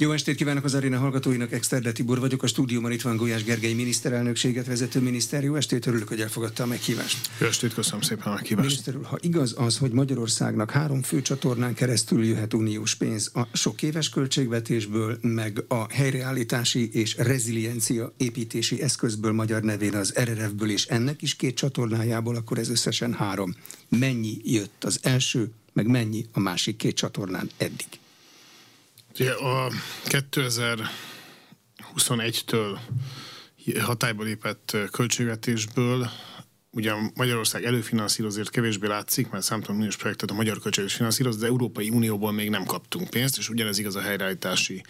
Jó estét kívánok az aréna hallgatóinak, Exterde Tibor vagyok, a stúdióban itt van Gulyás Gergely miniszterelnökséget vezető miniszter. Jó estét, örülök, hogy elfogadta a meghívást. Jó estét, köszönöm szépen a meghívást. Miniszter úr, ha igaz az, hogy Magyarországnak három fő csatornán keresztül jöhet uniós pénz a sok éves költségvetésből, meg a helyreállítási és reziliencia építési eszközből magyar nevén az RRF-ből és ennek is két csatornájából, akkor ez összesen három. Mennyi jött az első, meg mennyi a másik két csatornán eddig? Ugye a 2021-től hatályba lépett költségvetésből ugyan Magyarország előfinanszírozért kevésbé látszik, mert számtalan uniós projektet a magyar költségvetés finanszíroz, de Európai Unióból még nem kaptunk pénzt, és ugyanez igaz a helyreállítási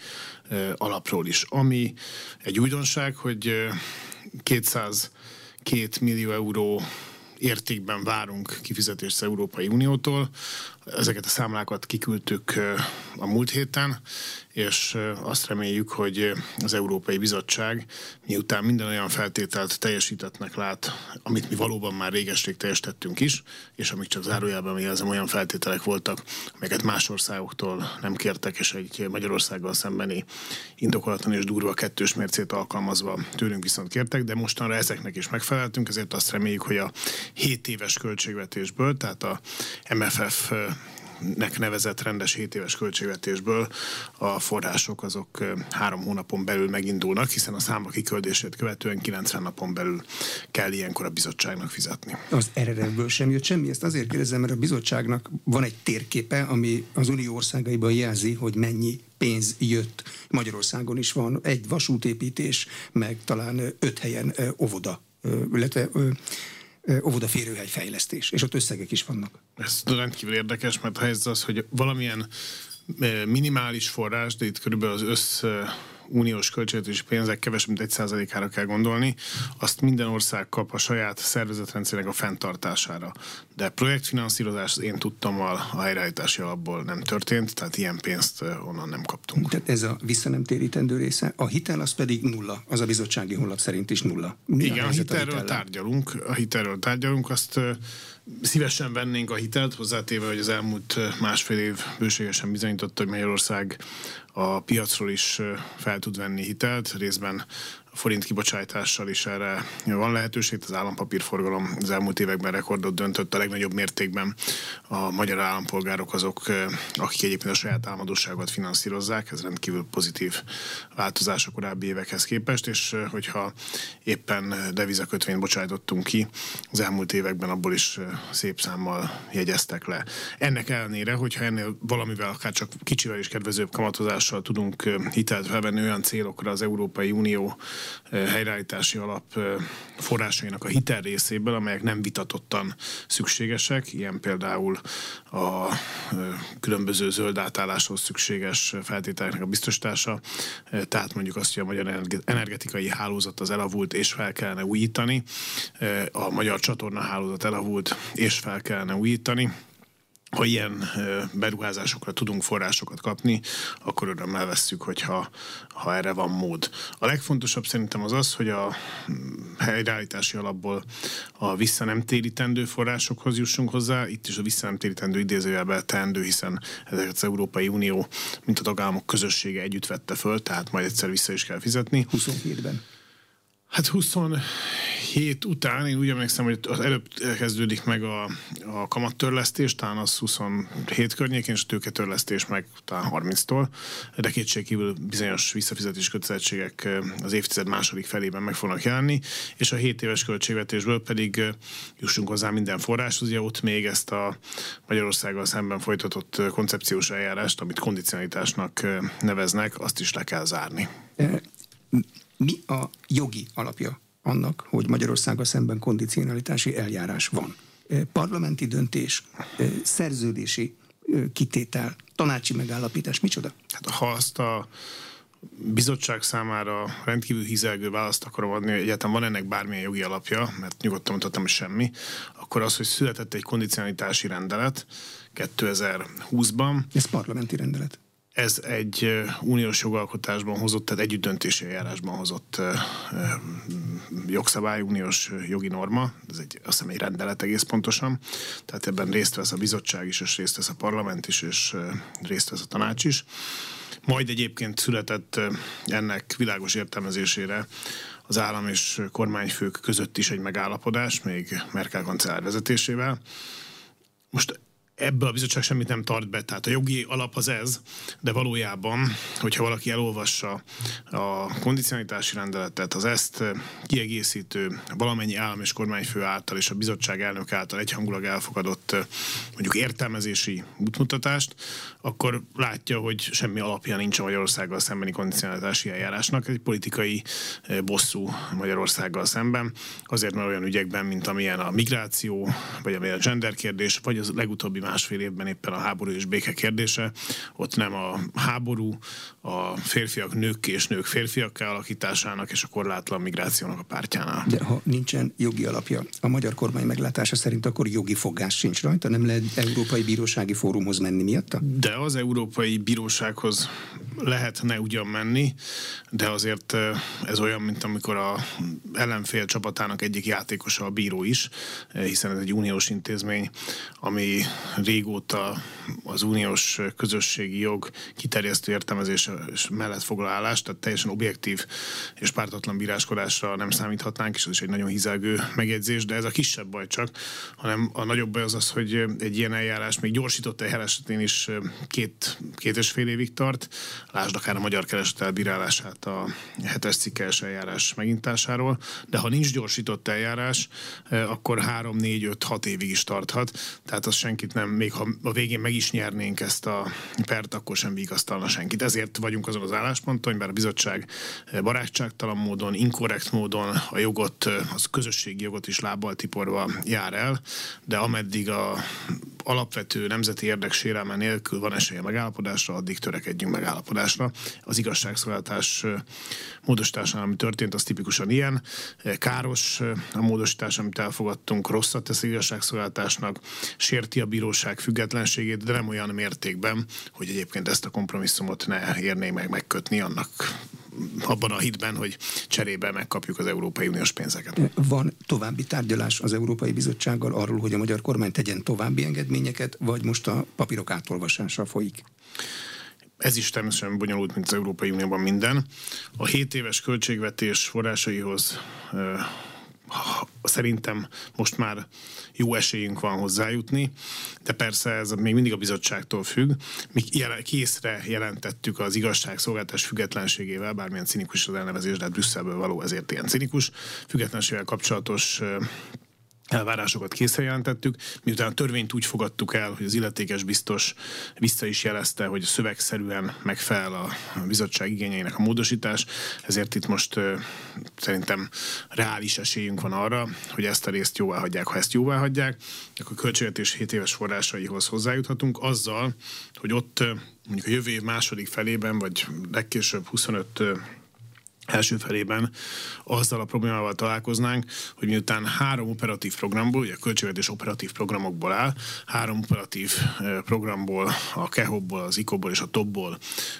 alapról is. Ami egy újdonság, hogy 202 millió euró értékben várunk kifizetést az Európai Uniótól. Ezeket a számlákat kiküldtük a múlt héten, és azt reméljük, hogy az Európai Bizottság miután minden olyan feltételt teljesítettnek lát, amit mi valóban már régeség teljesítettünk is, és amik csak zárójában jelzem olyan feltételek voltak, amelyeket más országoktól nem kértek, és egy Magyarországgal szembeni indokolatlan és durva kettős mércét alkalmazva tőlünk viszont kértek, de mostanra ezeknek is megfeleltünk, ezért azt reméljük, hogy a 7 éves költségvetésből, tehát a MFF nek nevezett rendes 7 éves költségvetésből a források azok három hónapon belül megindulnak, hiszen a számba kiküldését követően 90 napon belül kell ilyenkor a bizottságnak fizetni. Az RRF-ből sem jött semmi, ezt azért kérdezem, mert a bizottságnak van egy térképe, ami az unió országaiban jelzi, hogy mennyi pénz jött. Magyarországon is van egy vasútépítés, meg talán öt helyen óvoda, illetve óvodaférőhely fejlesztés, és ott összegek is vannak. Ez rendkívül érdekes, mert a helyzet az, hogy valamilyen minimális forrás, de itt körülbelül az össz uniós költségvetési pénzek kevesebb mint egy százalékára kell gondolni, azt minden ország kap a saját szervezetrendszerének a fenntartására. De projektfinanszírozás én tudtam a, helyreállítási alapból nem történt, tehát ilyen pénzt onnan nem kaptunk. Tehát ez a visszanemtérítendő része. A hitel az pedig nulla, az a bizottsági honlap szerint is nulla. Mi Igen, a, a hitelről a tárgyalunk, a hitelről tárgyalunk, azt szívesen vennénk a hitelt, hozzátéve, hogy az elmúlt másfél év bőségesen bizonyította, hogy Magyarország a piacról is fel tud venni hitelt, részben forint kibocsátással is erre van lehetőség. Az állampapírforgalom az elmúlt években rekordot döntött a legnagyobb mértékben. A magyar állampolgárok azok, akik egyébként a saját álmodosságot finanszírozzák, ez rendkívül pozitív változás a korábbi évekhez képest, és hogyha éppen devizakötvényt bocsájtottunk ki, az elmúlt években abból is szép számmal jegyeztek le. Ennek ellenére, hogyha ennél valamivel, akár csak kicsivel is kedvezőbb kamatozással tudunk hitelt felvenni olyan célokra az Európai Unió helyreállítási alap forrásainak a hitel részéből, amelyek nem vitatottan szükségesek, ilyen például a különböző zöld átálláshoz szükséges feltételeknek a biztosítása, tehát mondjuk azt, hogy a magyar energetikai hálózat az elavult és fel kellene újítani, a magyar csatorna hálózat elavult és fel kellene újítani, ha ilyen beruházásokra tudunk forrásokat kapni, akkor örömmel vesszük, hogyha ha erre van mód. A legfontosabb szerintem az az, hogy a mm, helyreállítási alapból a vissza nem térítendő forrásokhoz jussunk hozzá. Itt is a vissza nem térítendő idézőjelben teendő, hiszen ezeket az Európai Unió, mint a tagállamok közössége együtt vette föl, tehát majd egyszer vissza is kell fizetni. 27-ben. Hát 27 után én úgy emlékszem, hogy az előbb kezdődik meg a, a kamattörlesztés, talán az 27 környékén, és a tőketörlesztés meg talán 30-tól, de kétségkívül bizonyos visszafizetés kötelezettségek az évtized második felében meg fognak jelenni, és a 7 éves költségvetésből pedig jussunk hozzá minden forráshoz, ugye ott még ezt a Magyarországgal szemben folytatott koncepciós eljárást, amit kondicionalitásnak neveznek, azt is le kell zárni. Mi a jogi alapja annak, hogy Magyarországgal szemben kondicionalitási eljárás van? Parlamenti döntés, szerződési kitétel, tanácsi megállapítás, micsoda? Hát ha azt a bizottság számára rendkívül hizelgő választ akarom adni, hogy egyáltalán van ennek bármilyen jogi alapja, mert nyugodtan mutattam, hogy semmi, akkor az, hogy született egy kondicionalitási rendelet 2020-ban. Ez parlamenti rendelet ez egy uniós jogalkotásban hozott, tehát együttdöntési eljárásban hozott jogszabály, uniós jogi norma, ez egy, azt hiszem egy rendelet egész pontosan, tehát ebben részt vesz a bizottság is, és részt vesz a parlament is, és részt vesz a tanács is. Majd egyébként született ennek világos értelmezésére az állam és kormányfők között is egy megállapodás, még Merkel kancellár vezetésével. Most ebből a bizottság semmit nem tart be, tehát a jogi alap az ez, de valójában, hogyha valaki elolvassa a kondicionalitási rendeletet, az ezt kiegészítő valamennyi állam és kormányfő által és a bizottság elnök által egyhangulag elfogadott mondjuk értelmezési útmutatást, akkor látja, hogy semmi alapja nincs a Magyarországgal szembeni kondicionalitási eljárásnak, egy politikai bosszú Magyarországgal szemben, azért mert olyan ügyekben, mint amilyen a migráció, vagy amilyen a gender kérdés, vagy az legutóbbi másfél évben éppen a háború és béke kérdése. Ott nem a háború, a férfiak nők és nők férfiak alakításának és a korlátlan migrációnak a pártjánál. De ha nincsen jogi alapja, a magyar kormány meglátása szerint akkor jogi fogás sincs rajta, nem lehet Európai Bírósági Fórumhoz menni miatta? De az Európai Bírósághoz lehetne ugyan menni, de azért ez olyan, mint amikor a ellenfél csapatának egyik játékosa a bíró is, hiszen ez egy uniós intézmény, ami régóta az uniós közösségi jog kiterjesztő értelmezés mellett foglal állást, tehát teljesen objektív és pártatlan bíráskodásra nem számíthatnánk, és ez is egy nagyon hizelgő megjegyzés, de ez a kisebb baj csak, hanem a nagyobb baj az az, hogy egy ilyen eljárás még gyorsított eljárás esetén is két, két és fél évig tart, lásd akár a magyar keresetel bírálását a hetes cikkes eljárás megintásáról, de ha nincs gyorsított eljárás, akkor három, négy, öt, hat évig is tarthat, tehát az senkit nem, még ha a végén meg is nyernénk ezt a pert, akkor sem vigasztalna senkit. Ezért vagyunk azon az állásponton, mert a bizottság barátságtalan módon, inkorrekt módon a jogot, az közösségi jogot is lábbal tiporva jár el, de ameddig a alapvető nemzeti érdek sérelme nélkül van esélye megállapodásra, addig törekedjünk megállapodásra. Az igazságszolgáltás módosításán, ami történt, az tipikusan ilyen. Káros a módosítás, amit elfogadtunk, rosszat tesz igazságszolgáltásnak, sérti a bíróság függetlenségét, de nem olyan mértékben, hogy egyébként ezt a kompromisszumot ne érné meg megkötni annak abban a hitben, hogy cserébe megkapjuk az Európai Uniós pénzeket. Van további tárgyalás az Európai Bizottsággal arról, hogy a magyar kormány tegyen további engedményeket, vagy most a papírok átolvasása folyik? Ez is természetesen bonyolult, mint az Európai Unióban minden. A 7 éves költségvetés forrásaihoz szerintem most már jó esélyünk van hozzájutni, de persze ez még mindig a bizottságtól függ. Mi készre jelentettük az igazságszolgáltás függetlenségével, bármilyen cinikus az elnevezés, de hát Brüsszelből való ezért ilyen cinikus, függetlenségével kapcsolatos elvárásokat készre jelentettük, miután a törvényt úgy fogadtuk el, hogy az illetékes biztos vissza is jelezte, hogy szövegszerűen megfelel a bizottság igényeinek a módosítás, ezért itt most szerintem reális esélyünk van arra, hogy ezt a részt jóvá hagyják. Ha ezt jóvá hagyják, akkor a költségvetés 7 éves forrásaihoz hozzájuthatunk azzal, hogy ott mondjuk a jövő év második felében, vagy legkésőbb 25 első felében azzal a problémával találkoznánk, hogy miután három operatív programból, ugye a költségvetés operatív programokból áll, három operatív programból, a KEHOB-ból, az ICO-ból és a TOP-ból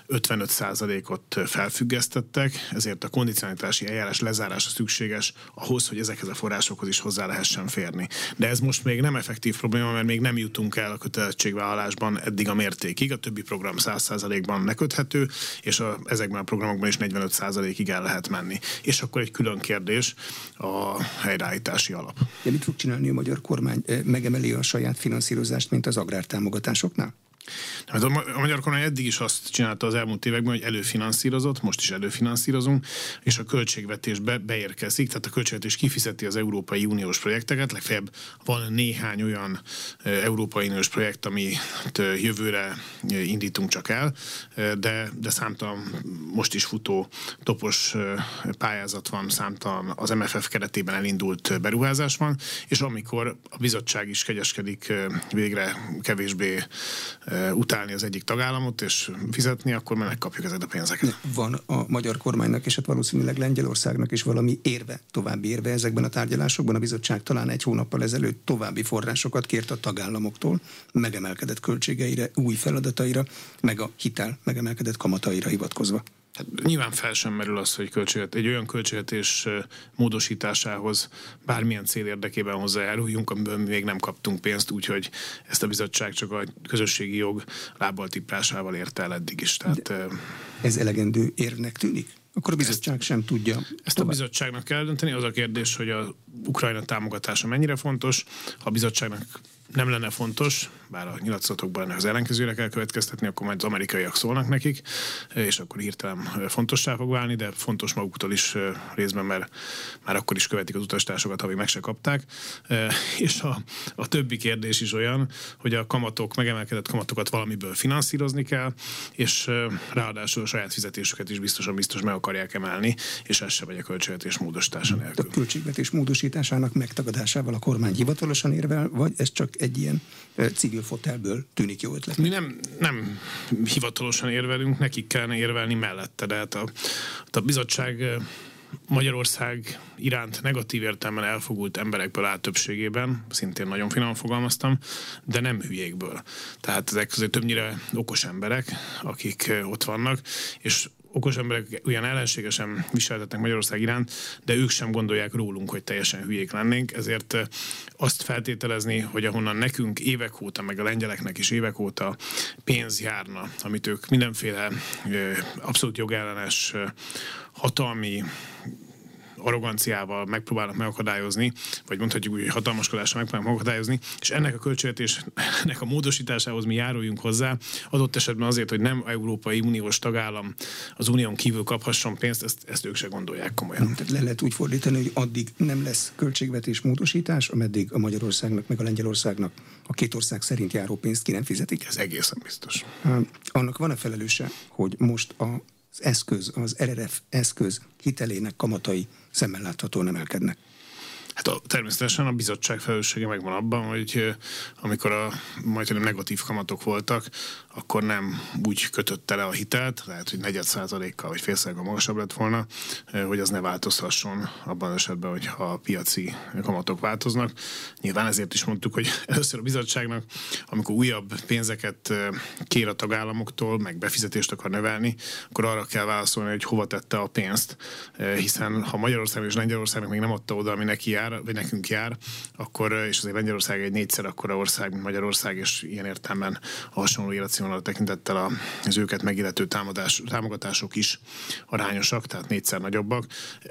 55%-ot felfüggesztettek, ezért a kondicionalitási eljárás lezárása szükséges ahhoz, hogy ezekhez a forrásokhoz is hozzá lehessen férni. De ez most még nem effektív probléma, mert még nem jutunk el a kötelezettségvállalásban eddig a mértékig. A többi program 100%-ban leköthető, és a, ezekben a programokban is 45%-ig el lehet menni. És akkor egy külön kérdés a helyreállítási alap. De mit fog csinálni a magyar kormány? Megemeli a saját finanszírozást, mint az agrártámogatásoknál? Hát a magyar kormány eddig is azt csinálta az elmúlt években, hogy előfinanszírozott, most is előfinanszírozunk, és a költségvetésbe beérkezik, tehát a költségvetés kifizeti az Európai Uniós projekteket, legfeljebb van néhány olyan Európai Uniós projekt, amit jövőre indítunk csak el, de, de számtalan most is futó topos pályázat van, számtalan az MFF keretében elindult beruházás van, és amikor a bizottság is kegyeskedik végre kevésbé utálni az egyik tagállamot és fizetni, akkor már megkapjuk ezeket a pénzeket. Van a magyar kormánynak és hát valószínűleg Lengyelországnak is valami érve, további érve ezekben a tárgyalásokban. A bizottság talán egy hónappal ezelőtt további forrásokat kért a tagállamoktól, megemelkedett költségeire, új feladataira, meg a hitel megemelkedett kamataira hivatkozva. Hát nyilván fel sem merül az, hogy költséget, egy olyan költségvetés módosításához bármilyen cél érdekében hozzájáruljunk, amiből még nem kaptunk pénzt, úgyhogy ezt a bizottság csak a közösségi jog lábbal tiprásával érte el eddig is. Tehát, De ez elegendő érvnek tűnik? Akkor a bizottság ezt, sem tudja. Ezt tovább. a bizottságnak kell dönteni. Az a kérdés, hogy a Ukrajna támogatása mennyire fontos. Ha a bizottságnak nem lenne fontos, bár a nyilatkozatokban ennek az ellenkezőre kell következtetni, akkor majd az amerikaiak szólnak nekik, és akkor hirtelen fontossá fog válni, de fontos maguktól is részben, mert már akkor is követik az utastársokat, ha még meg se kapták. És a, a többi kérdés is olyan, hogy a kamatok, megemelkedett kamatokat valamiből finanszírozni kell, és ráadásul a saját fizetésüket is biztosan biztos meg akarják emelni, és ez se vagy a költségvetés módosítása nélkül. A költségvetés módosításának megtagadásával a kormány hivatalosan érvel, vagy ez csak egy ilyen civil fotelből tűnik jó ötlet. Mi nem, nem hivatalosan érvelünk, nekik kellene érvelni mellette, de hát a, a bizottság Magyarország iránt negatív értelemben elfogult emberekből áll többségében, szintén nagyon finom fogalmaztam, de nem hülyékből. Tehát ezek között többnyire okos emberek, akik ott vannak, és okos emberek olyan ellenségesen viseltetnek Magyarország iránt, de ők sem gondolják rólunk, hogy teljesen hülyék lennénk, ezért azt feltételezni, hogy ahonnan nekünk évek óta, meg a lengyeleknek is évek óta pénz járna, amit ők mindenféle abszolút jogellenes hatalmi arroganciával megpróbálnak megakadályozni, vagy mondhatjuk úgy, hogy hatalmaskodással megpróbálnak megakadályozni, és ennek a költségvetésnek a módosításához mi járuljunk hozzá, adott esetben azért, hogy nem Európai Uniós tagállam az unión kívül kaphasson pénzt, ezt, ezt ők se gondolják komolyan. Tehát le lehet úgy fordítani, hogy addig nem lesz költségvetés módosítás, ameddig a Magyarországnak meg a Lengyelországnak a két ország szerint járó pénzt ki nem fizetik? Ez egészen biztos. Annak van a felelőse, hogy most a az eszköz, az RRF eszköz hitelének kamatai szemmel láthatóan emelkednek. Hát a, természetesen a bizottság felelőssége megvan abban, hogy amikor a majdnem negatív kamatok voltak, akkor nem úgy kötötte le a hitelt, lehet, hogy negyed százalékkal vagy fél magasabb lett volna, hogy az ne változhasson abban az esetben, hogyha a piaci kamatok változnak. Nyilván ezért is mondtuk, hogy először a bizottságnak, amikor újabb pénzeket kér a tagállamoktól, meg befizetést akar növelni, akkor arra kell válaszolni, hogy hova tette a pénzt, hiszen ha Magyarország és Lengyelországnak még nem adta oda, ami neki jár, vagy nekünk jár, akkor, és azért Lengyelország egy négyszer akkora ország, mint Magyarország, és ilyen értelemben a hasonló életszínvonal tekintettel az őket megillető támadás, támogatások is arányosak, tehát négyszer nagyobbak.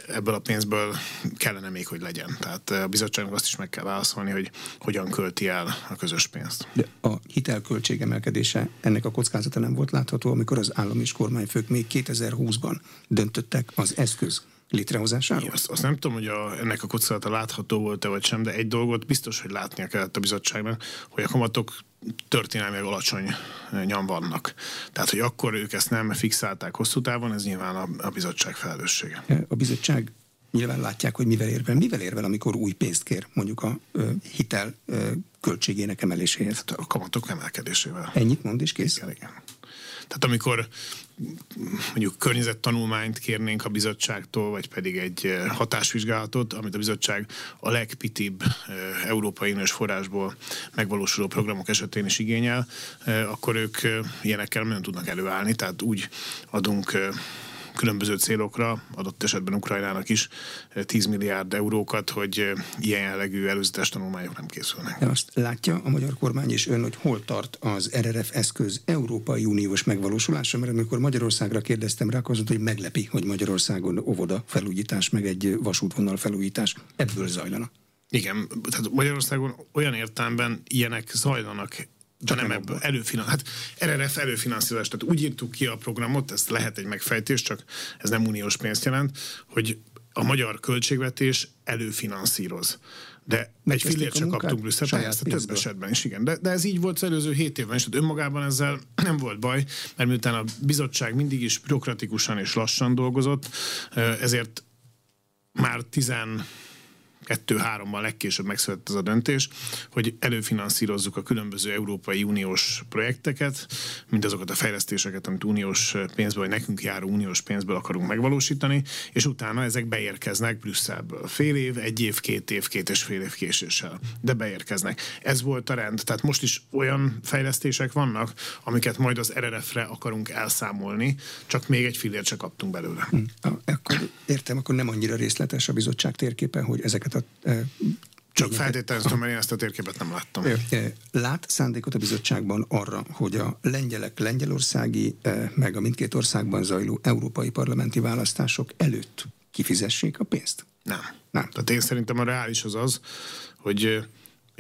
Ebből a pénzből kellene még, hogy legyen. Tehát a bizottságnak azt is meg kell válaszolni, hogy hogyan költi el a közös pénzt. De a hitelköltség emelkedése ennek a kockázata nem volt látható, amikor az állam és kormányfők még 2020-ban döntöttek az eszköz létrehozásáról? Azt, azt nem tudom, hogy a, ennek a kockázata látható volt-e vagy sem, de egy dolgot biztos, hogy látnia kellett a bizottságnak, hogy a kamatok történelmileg alacsony nyom vannak. Tehát, hogy akkor ők ezt nem fixálták hosszú távon, ez nyilván a, a bizottság felelőssége. A bizottság nyilván látják, hogy mivel ér Mivel ér amikor új pénzt kér, mondjuk a ö, hitel ö, költségének emeléséhez? Hát a kamatok emelkedésével. Ennyit mond és kész? Igen, igen. Tehát amikor mondjuk környezettanulmányt kérnénk a bizottságtól, vagy pedig egy eh, hatásvizsgálatot, amit a bizottság a legpitibb eh, Európai Uniós forrásból megvalósuló programok esetén is igényel, eh, akkor ők ilyenekkel nem tudnak előállni, tehát úgy adunk különböző célokra, adott esetben Ukrajnának is 10 eh, milliárd eurókat, hogy eh, ilyen jellegű előzetes tanulmányok nem készülnek. De azt látja a magyar kormány és ön, hogy hol tart az RRF eszköz Európai Uniós megvalósulása, mert amikor Magyarországra kérdeztem rá, akkor azt hogy meglepi, hogy Magyarországon óvoda felújítás, meg egy vasútvonal felújítás ebből zajlana. Igen, tehát Magyarországon olyan értelemben ilyenek zajlanak de nem ebből. Előfinan, hát RRF előfinanszírozás. Tehát úgy írtuk ki a programot, ez lehet egy megfejtés, csak ez nem uniós pénzt jelent, hogy a magyar költségvetés előfinanszíroz. De egy fillért sem kaptunk Brüsszelben, ezt a több esetben is, igen. De, de ez így volt az előző hét évben, és hát önmagában ezzel nem volt baj, mert miután a bizottság mindig is bürokratikusan és lassan dolgozott, ezért már 10 kettő-háromban legkésőbb megszületett az a döntés, hogy előfinanszírozzuk a különböző Európai Uniós projekteket, mindazokat a fejlesztéseket, amit uniós pénzből, vagy nekünk járó uniós pénzből akarunk megvalósítani, és utána ezek beérkeznek Brüsszelből. Fél év, egy év, két év, két és fél év késéssel, de beérkeznek. Ez volt a rend. Tehát most is olyan fejlesztések vannak, amiket majd az RRF-re akarunk elszámolni, csak még egy fillért se kaptunk belőle. Hm. Akkor értem, akkor nem annyira részletes a bizottság térképen, hogy ezeket a e, csak feltételeztem, mert én ezt a térképet nem láttam. Lát szándékot a bizottságban arra, hogy a lengyelek lengyelországi, e, meg a mindkét országban zajló európai parlamenti választások előtt kifizessék a pénzt? Nem. Nem. Tehát én szerintem a reális az az, hogy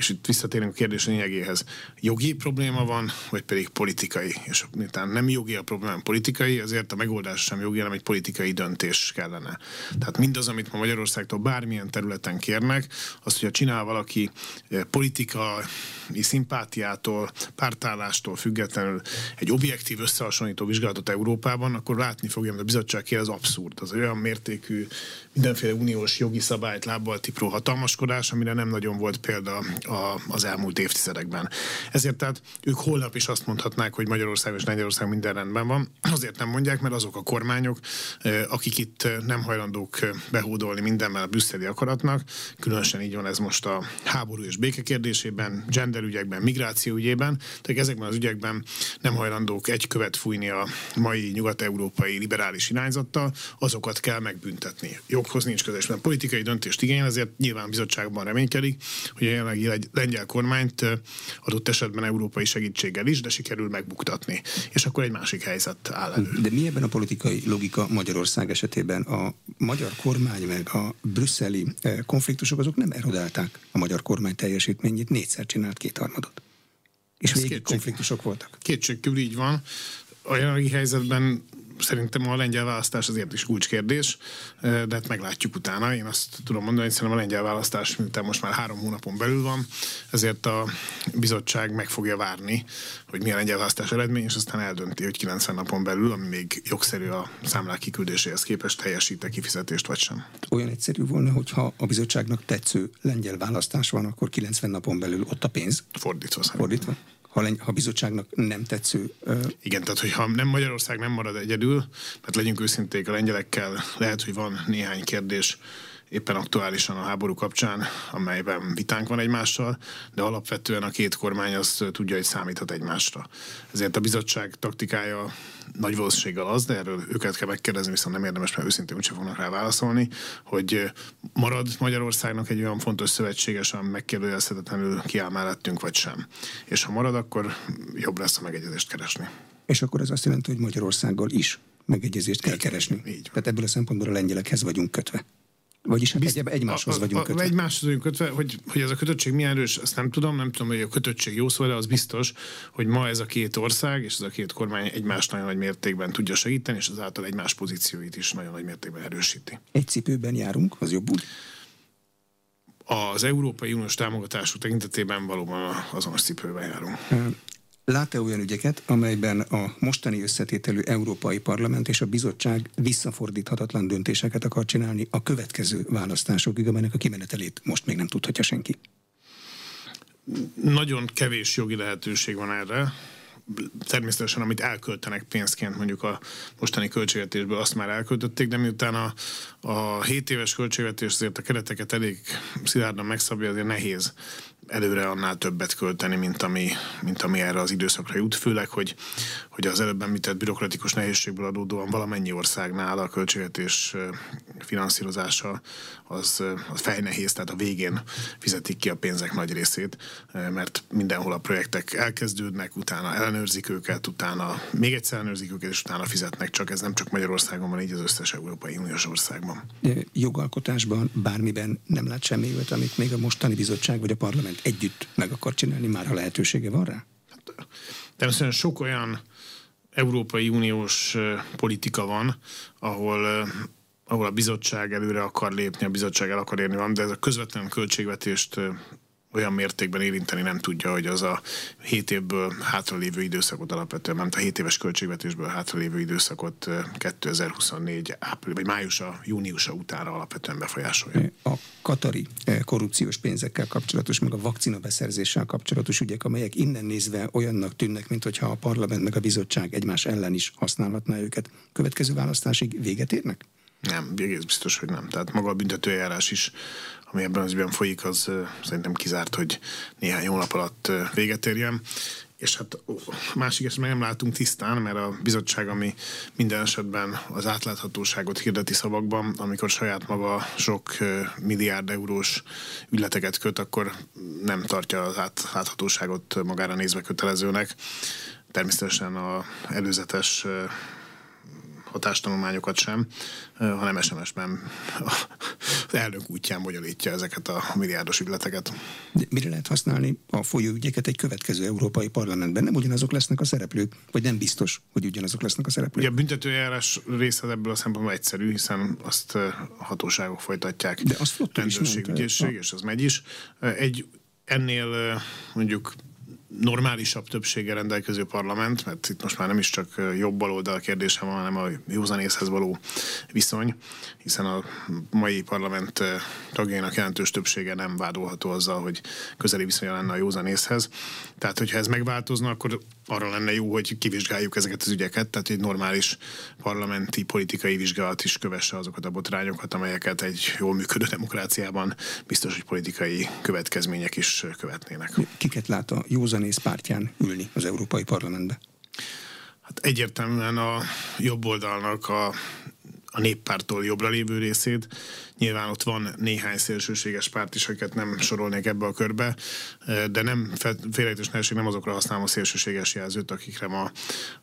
és itt visszatérünk a kérdés lényegéhez, jogi probléma van, vagy pedig politikai. És miután nem jogi a probléma, hanem politikai, azért a megoldás sem jogi, hanem egy politikai döntés kellene. Tehát mindaz, amit ma Magyarországtól bármilyen területen kérnek, az, hogyha csinál valaki eh, politikai szimpátiától, pártállástól függetlenül egy objektív összehasonlító vizsgálatot Európában, akkor látni fogja, hogy a bizottság kér, az abszurd. Az olyan mértékű mindenféle uniós jogi szabályt lábbal tipró hatalmaskodás, amire nem nagyon volt példa a, az elmúlt évtizedekben. Ezért tehát ők holnap is azt mondhatnák, hogy Magyarország és Lengyelország minden rendben van. Azért nem mondják, mert azok a kormányok, akik itt nem hajlandók behódolni mindenben a brüsszeli akaratnak, különösen így van ez most a háború és béke kérdésében, gender ügyekben, migráció ügyében, tehát ezekben az ügyekben nem hajlandók egy követ fújni a mai nyugat-európai liberális irányzattal, azokat kell megbüntetni. Joghoz nincs közös, mert politikai döntést igényel, ezért nyilván bizottságban reménykedik, hogy a jelenlegi lengyel kormányt adott esetben európai segítséggel is, de sikerül megbuktatni. És akkor egy másik helyzet áll elő. De mi ebben a politikai logika Magyarország esetében? A magyar kormány meg a brüsszeli konfliktusok azok nem erodálták a magyar kormány teljesítményét, négyszer csinált kétharmadot. És végig konfliktusok voltak. Kétségkívül így van. A jelenlegi helyzetben szerintem a lengyel választás azért is kulcskérdés, de hát meglátjuk utána. Én azt tudom mondani, hogy szerintem a lengyel választás, miután most már három hónapon belül van, ezért a bizottság meg fogja várni, hogy milyen lengyel választás eredmény, és aztán eldönti, hogy 90 napon belül, ami még jogszerű a számlák kiküldéséhez képest teljesít-e kifizetést vagy sem. Olyan egyszerű volna, hogyha a bizottságnak tetsző lengyel választás van, akkor 90 napon belül ott a pénz. Fordítva. Fordítva ha, len, ha bizottságnak nem tetsző. Uh... Igen, tehát hogyha nem Magyarország nem marad egyedül, mert legyünk őszinték a lengyelekkel, lehet, hogy van néhány kérdés, éppen aktuálisan a háború kapcsán, amelyben vitánk van egymással, de alapvetően a két kormány az tudja, hogy számíthat egymásra. Ezért a bizottság taktikája nagy valószínűséggel az, de erről őket kell megkérdezni, viszont nem érdemes, mert őszintén úgyse fognak rá válaszolni, hogy marad Magyarországnak egy olyan fontos szövetséges, ami megkérdőjelezhetetlenül kiáll mellettünk, vagy sem. És ha marad, akkor jobb lesz a megegyezést keresni. És akkor ez azt jelenti, hogy Magyarországgal is megegyezést kell keresni. Így Tehát ebből a szempontból a lengyelekhez vagyunk kötve. Vagyis hát Bizt, egy, egymáshoz a, vagyunk kötve. Egymáshoz vagyunk kötve, hogy, hogy ez a kötöttség milyen erős, azt nem tudom, nem tudom, hogy a kötöttség jó szó, de az biztos, hogy ma ez a két ország és ez a két kormány egymást nagyon nagy mértékben tudja segíteni, és azáltal egymás pozícióit is nagyon nagy mértékben erősíti. Egy cipőben járunk, az jobb úgy? Az Európai Uniós támogatású tekintetében valóban azonos cipőben járunk. Lát-e olyan ügyeket, amelyben a mostani összetételű Európai Parlament és a bizottság visszafordíthatatlan döntéseket akar csinálni a következő választásokig, amelynek a kimenetelét most még nem tudhatja senki? Nagyon kevés jogi lehetőség van erre természetesen amit elköltenek pénzként mondjuk a mostani költségvetésből, azt már elköltötték, de miután a, a 7 éves költségvetés azért a kereteket elég szilárdan megszabja, azért nehéz előre annál többet költeni, mint ami, mint ami erre az időszakra jut, főleg, hogy, hogy az előbb említett bürokratikus nehézségből adódóan valamennyi országnál a költségvetés finanszírozása az, az fejnehéz, tehát a végén fizetik ki a pénzek nagy részét, mert mindenhol a projektek elkezdődnek, utána ellenőrzik őket, utána még egyszer ellenőrzik őket, és utána fizetnek, csak ez nem csak Magyarországon van, így az összes Európai Uniós országban. Jogalkotásban, bármiben nem lát semmi amit még a mostani bizottság vagy a parlament együtt meg akar csinálni, már ha lehetősége van rá? Hát, természetesen sok olyan Európai Uniós politika van, ahol ahol a bizottság előre akar lépni, a bizottság el akar érni van, de ez a közvetlen költségvetést olyan mértékben érinteni nem tudja, hogy az a 7 évből hátralévő időszakot alapvetően, nem a 7 éves költségvetésből hátralévő időszakot 2024 április, vagy májusa, júniusa utára alapvetően befolyásolja. A katari korrupciós pénzekkel kapcsolatos, meg a vakcina beszerzéssel kapcsolatos ügyek, amelyek innen nézve olyannak tűnnek, mint hogyha a parlament meg a bizottság egymás ellen is használhatná őket. Következő választásig véget érnek? Nem, egész biztos, hogy nem. Tehát maga a büntetőjárás is ami ebben az ügyben folyik, az szerintem kizárt, hogy néhány hónap alatt véget érjen. És hát másik meg nem látunk tisztán, mert a bizottság, ami minden esetben az átláthatóságot hirdeti szavakban, amikor saját maga sok milliárd eurós ügyleteket köt, akkor nem tartja az átláthatóságot magára nézve kötelezőnek. Természetesen a előzetes hatástanulmányokat sem, hanem SMS-ben az elnök útján bonyolítja ezeket a milliárdos ügyleteket. De mire lehet használni a folyóügyeket egy következő Európai Parlamentben? Nem ugyanazok lesznek a szereplők, vagy nem biztos, hogy ugyanazok lesznek a szereplők? Ugye a büntetőjárás része ebből a szempontból egyszerű, hiszen azt hatóságok folytatják. De azt rendőrség, ügyészség, és az megy is. Egy ennél mondjuk normálisabb többséggel rendelkező parlament, mert itt most már nem is csak jobb baloldal kérdése van, hanem a józanészhez való viszony, hiszen a mai parlament tagjainak jelentős többsége nem vádolható azzal, hogy közeli viszonya lenne a józanészhez. Tehát, hogyha ez megváltozna, akkor arra lenne jó, hogy kivizsgáljuk ezeket az ügyeket, tehát egy normális parlamenti politikai vizsgálat is kövesse azokat a botrányokat, amelyeket egy jól működő demokráciában biztos, hogy politikai következmények is követnének. Kiket lát a józanész pártján ülni az Európai Parlamentbe? Hát egyértelműen a jobb oldalnak a a néppártól jobbra lévő részét. Nyilván ott van néhány szélsőséges párt is, akiket nem sorolnék ebbe a körbe, de nem félrejtős nem azokra használom a szélsőséges jelzőt, akikre ma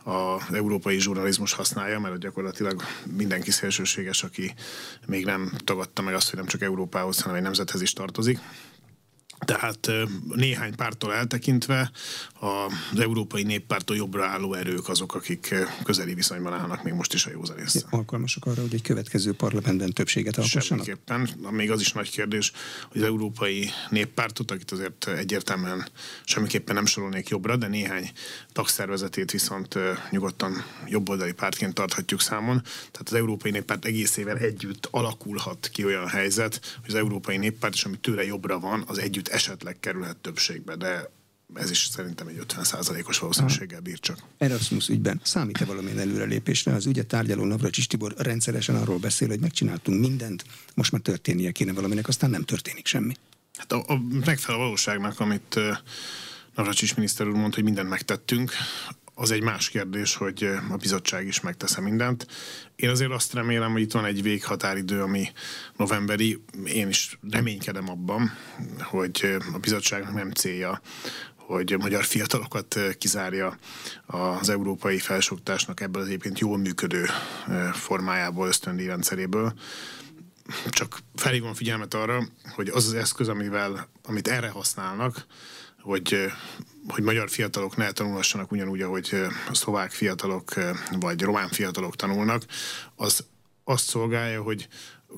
az európai zsurnalizmus használja, mert gyakorlatilag mindenki szélsőséges, aki még nem tagadta meg azt, hogy nem csak Európához, hanem egy nemzethez is tartozik. Tehát néhány pártól eltekintve az Európai Néppártól jobbra álló erők azok, akik közeli viszonyban állnak még most is a józanész. Alkalmasak arra, hogy egy következő parlamentben többséget alkossanak? Semmiképpen. Még az is nagy kérdés, hogy az Európai Néppártot, akit azért egyértelműen semmiképpen nem sorolnék jobbra, de néhány tagszervezetét viszont nyugodtan jobboldali pártként tarthatjuk számon. Tehát az Európai Néppárt egészével együtt alakulhat ki olyan helyzet, hogy az Európai Néppárt, és ami tőle jobbra van, az együtt esetleg kerülhet többségbe, de ez is szerintem egy 50%-os valószínűséggel bír csak. Erasmus ügyben számít-e valamilyen előrelépésre? Az ügyet tárgyaló Navracsis Tibor rendszeresen arról beszél, hogy megcsináltunk mindent, most már történnie kéne valaminek, aztán nem történik semmi. Hát a, a megfelelő valóságnak, amit uh, Navracsis miniszter úr mondta, hogy mindent megtettünk, az egy más kérdés, hogy a bizottság is megtesz mindent. Én azért azt remélem, hogy itt van egy véghatáridő, ami novemberi. Én is reménykedem abban, hogy a bizottságnak nem célja, hogy magyar fiatalokat kizárja az európai felsőoktatásnak ebből az egyébként jól működő formájából, ösztöndíjrendszeréből. Csak felhívom figyelmet arra, hogy az az eszköz, amivel, amit erre használnak, hogy, hogy magyar fiatalok ne tanulhassanak ugyanúgy, ahogy a szlovák fiatalok vagy román fiatalok tanulnak, az azt szolgálja, hogy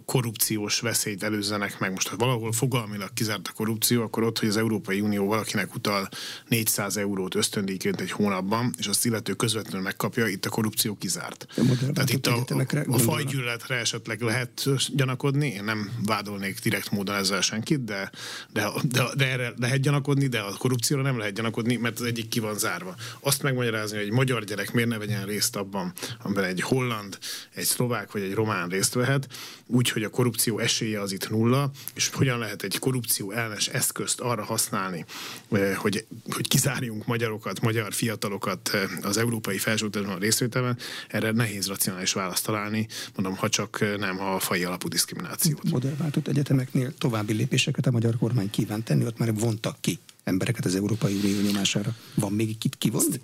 korrupciós veszélyt előzzenek meg. Most, ha valahol fogalmilag kizárt a korrupció, akkor ott, hogy az Európai Unió valakinek utal 400 eurót ösztöndíjként egy hónapban, és azt illető közvetlenül megkapja, itt a korrupció kizárt. Tehát itt a, a, a fajgyűlöletre esetleg lehet gyanakodni, én nem vádolnék direkt módon ezzel senkit, de, de, de, de erre lehet gyanakodni, de a korrupcióra nem lehet gyanakodni, mert az egyik ki van zárva. Azt megmagyarázni, hogy egy magyar gyerek miért ne vegyen részt abban, amiben egy holland, egy szlovák vagy egy román részt vehet, úgy, hogy a korrupció esélye az itt nulla, és hogyan lehet egy korrupció ellenes eszközt arra használni, eh, hogy, hogy kizárjunk magyarokat, magyar fiatalokat eh, az európai felsőoktatásban részvételben, erre nehéz racionális választ találni, mondom, ha csak eh, nem a fai alapú diszkriminációt. Modellváltott egyetemeknél további lépéseket a magyar kormány kíván tenni, ott már vontak ki embereket az Európai Unió nyomására. Van még itt kivonni?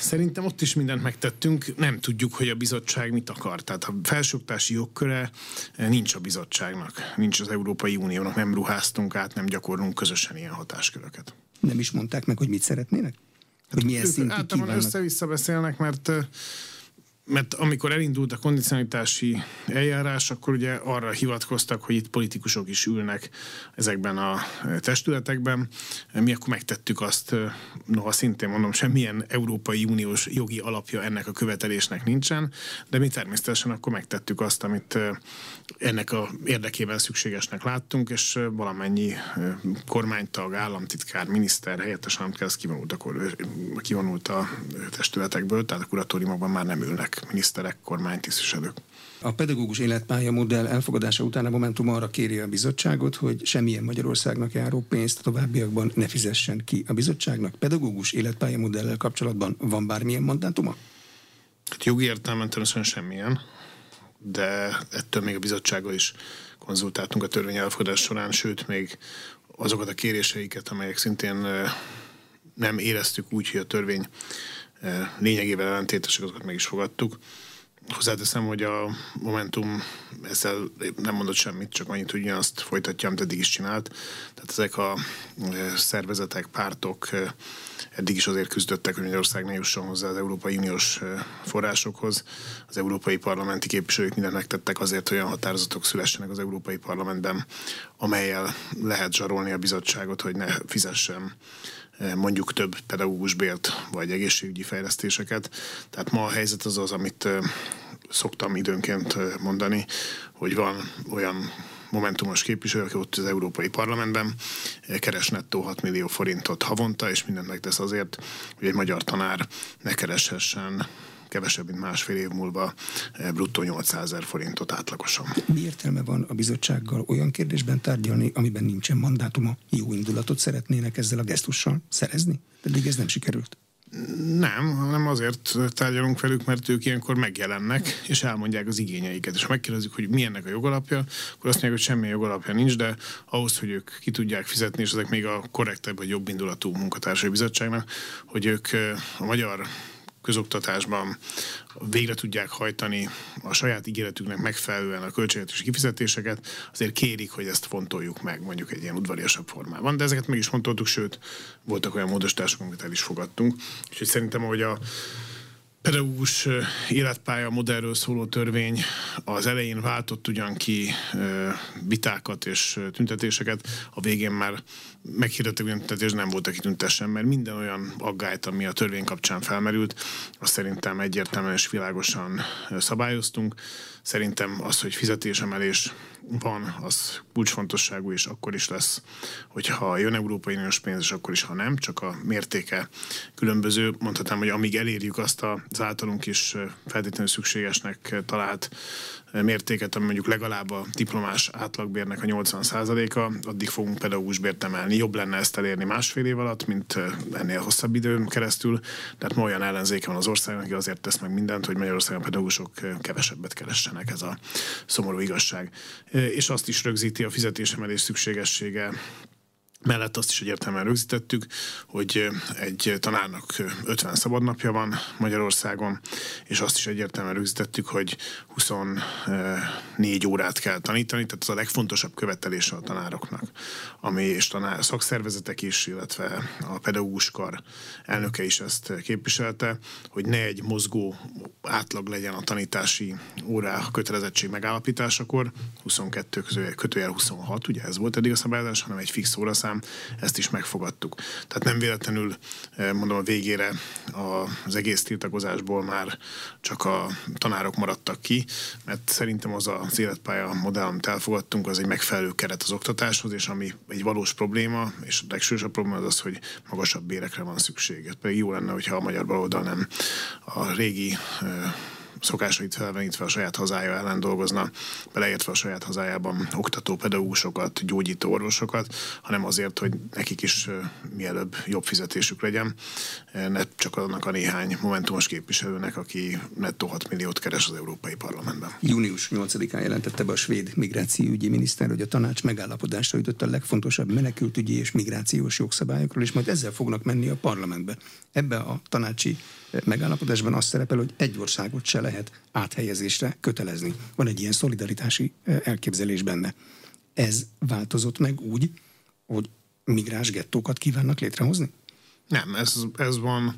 Szerintem ott is mindent megtettünk. Nem tudjuk, hogy a bizottság mit akar. Tehát a felsőoktási jogköre eh, nincs a bizottságnak, nincs az Európai Uniónak, nem ruháztunk át, nem gyakorlunk közösen ilyen hatásköröket. Nem is mondták meg, hogy mit szeretnének? Hogy milyen szintű Általában össze-vissza beszélnek, mert eh, mert amikor elindult a kondicionalitási eljárás, akkor ugye arra hivatkoztak, hogy itt politikusok is ülnek ezekben a testületekben. Mi akkor megtettük azt, noha szintén mondom, semmilyen Európai Uniós jogi alapja ennek a követelésnek nincsen, de mi természetesen akkor megtettük azt, amit ennek a érdekében szükségesnek láttunk, és valamennyi kormánytag, államtitkár, miniszter, helyettes államtitkár, az kivonult a, kivonult a testületekből, tehát a kuratóriumokban már nem ülnek miniszterek, kormánytisztviselők. A pedagógus életpálya modell elfogadása után a Momentum arra kéri a bizottságot, hogy semmilyen Magyarországnak járó pénzt a továbbiakban ne fizessen ki a bizottságnak. Pedagógus életpálya modellel kapcsolatban van bármilyen mandátuma? Hát jogi értelemben természetesen semmilyen, de ettől még a bizottsággal is konzultáltunk a törvény elfogadás során, sőt még azokat a kéréseiket, amelyek szintén nem éreztük úgy, hogy a törvény lényegében ellentétesek, azokat meg is fogadtuk. Hozzáteszem, hogy a Momentum ezzel nem mondott semmit, csak annyit, hogy azt folytatja, amit eddig is csinált. Tehát ezek a szervezetek, pártok eddig is azért küzdöttek, hogy Magyarország ne jusson hozzá az Európai Uniós forrásokhoz. Az európai parlamenti képviselők mindent megtettek azért, hogy olyan határozatok szülessenek az Európai Parlamentben, amelyel lehet zsarolni a bizottságot, hogy ne fizessen mondjuk több pedagógus bért vagy egészségügyi fejlesztéseket. Tehát ma a helyzet az az, amit szoktam időnként mondani, hogy van olyan momentumos képviselő, aki ott az Európai Parlamentben keres nettó 6 millió forintot havonta, és mindent megtesz azért, hogy egy magyar tanár ne kereshessen kevesebb, mint másfél év múlva eh, bruttó 800 ezer forintot átlagosan. Mi értelme van a bizottsággal olyan kérdésben tárgyalni, amiben nincsen mandátuma? Jó indulatot szeretnének ezzel a gesztussal szerezni? Pedig ez nem sikerült. Nem, hanem azért tárgyalunk velük, mert ők ilyenkor megjelennek, és elmondják az igényeiket. És ha megkérdezzük, hogy milyennek a jogalapja, akkor azt mondják, hogy semmi jogalapja nincs, de ahhoz, hogy ők ki tudják fizetni, és ezek még a korrektebb vagy jobb indulatú munkatársai bizottságnak, hogy ők eh, a magyar közoktatásban végre tudják hajtani a saját ígéretüknek megfelelően a költségvetési kifizetéseket, azért kérik, hogy ezt fontoljuk meg mondjuk egy ilyen udvariasabb formában. De ezeket meg is fontoltuk, sőt, voltak olyan módosítások, amit el is fogadtunk. Úgyhogy szerintem, hogy a pedagógus életpálya modellről szóló törvény az elején váltott ugyan ki vitákat és tüntetéseket, a végén már meghirdettek olyan tüntetés, nem volt, aki tüntessen, mert minden olyan aggályt, ami a törvény kapcsán felmerült, azt szerintem egyértelműen és világosan szabályoztunk. Szerintem az, hogy fizetésemelés van, az kulcsfontosságú, és akkor is lesz, hogyha jön Európai Uniós pénz, és akkor is, ha nem, csak a mértéke különböző. Mondhatnám, hogy amíg elérjük azt az általunk is feltétlenül szükségesnek talált mértéket, ami mondjuk legalább a diplomás átlagbérnek a 80%-a, addig fogunk pedagógusbért emelni. Jobb lenne ezt elérni másfél év alatt, mint ennél hosszabb időn keresztül. Tehát ma olyan ellenzéke van az országnak, aki azért tesz meg mindent, hogy Magyarországon pedagógusok kevesebbet keressenek. Ez a szomorú igazság. És azt is rögzíti a fizetésemelés szükségessége Mellett azt is egyértelműen rögzítettük, hogy egy tanárnak 50 szabadnapja van Magyarországon, és azt is egyértelműen rögzítettük, hogy 24 órát kell tanítani, tehát az a legfontosabb követelése a tanároknak, ami és tanár szakszervezetek is, illetve a pedagóguskar elnöke is ezt képviselte, hogy ne egy mozgó átlag legyen a tanítási órá kötelezettség megállapításakor, 22 kötőjel 26, ugye ez volt eddig a szabályozás, hanem egy fix óraszám, során ezt is megfogadtuk. Tehát nem véletlenül eh, mondom a végére az egész tiltakozásból már csak a tanárok maradtak ki, mert szerintem az az életpálya modell, amit elfogadtunk, az egy megfelelő keret az oktatáshoz, és ami egy valós probléma, és a legsősabb probléma az az, hogy magasabb bérekre van szükség. Pedig jó lenne, hogyha a magyar baloldal nem a régi eh, szokásait felvenítve a saját hazája ellen dolgozna, beleértve a saját hazájában oktató pedagógusokat, gyógyító orvosokat, hanem azért, hogy nekik is mielőbb jobb fizetésük legyen, ne csak annak a néhány momentumos képviselőnek, aki nettó 6 milliót keres az Európai Parlamentben. Június 8-án jelentette be a svéd migrációügyi miniszter, hogy a tanács megállapodásra jutott a legfontosabb menekültügyi és migrációs jogszabályokról, és majd ezzel fognak menni a parlamentbe. Ebbe a tanácsi megállapodásban azt szerepel, hogy egy országot se lehet áthelyezésre kötelezni. Van egy ilyen szolidaritási elképzelés benne. Ez változott meg úgy, hogy migráns gettókat kívánnak létrehozni? Nem, ez, ez van,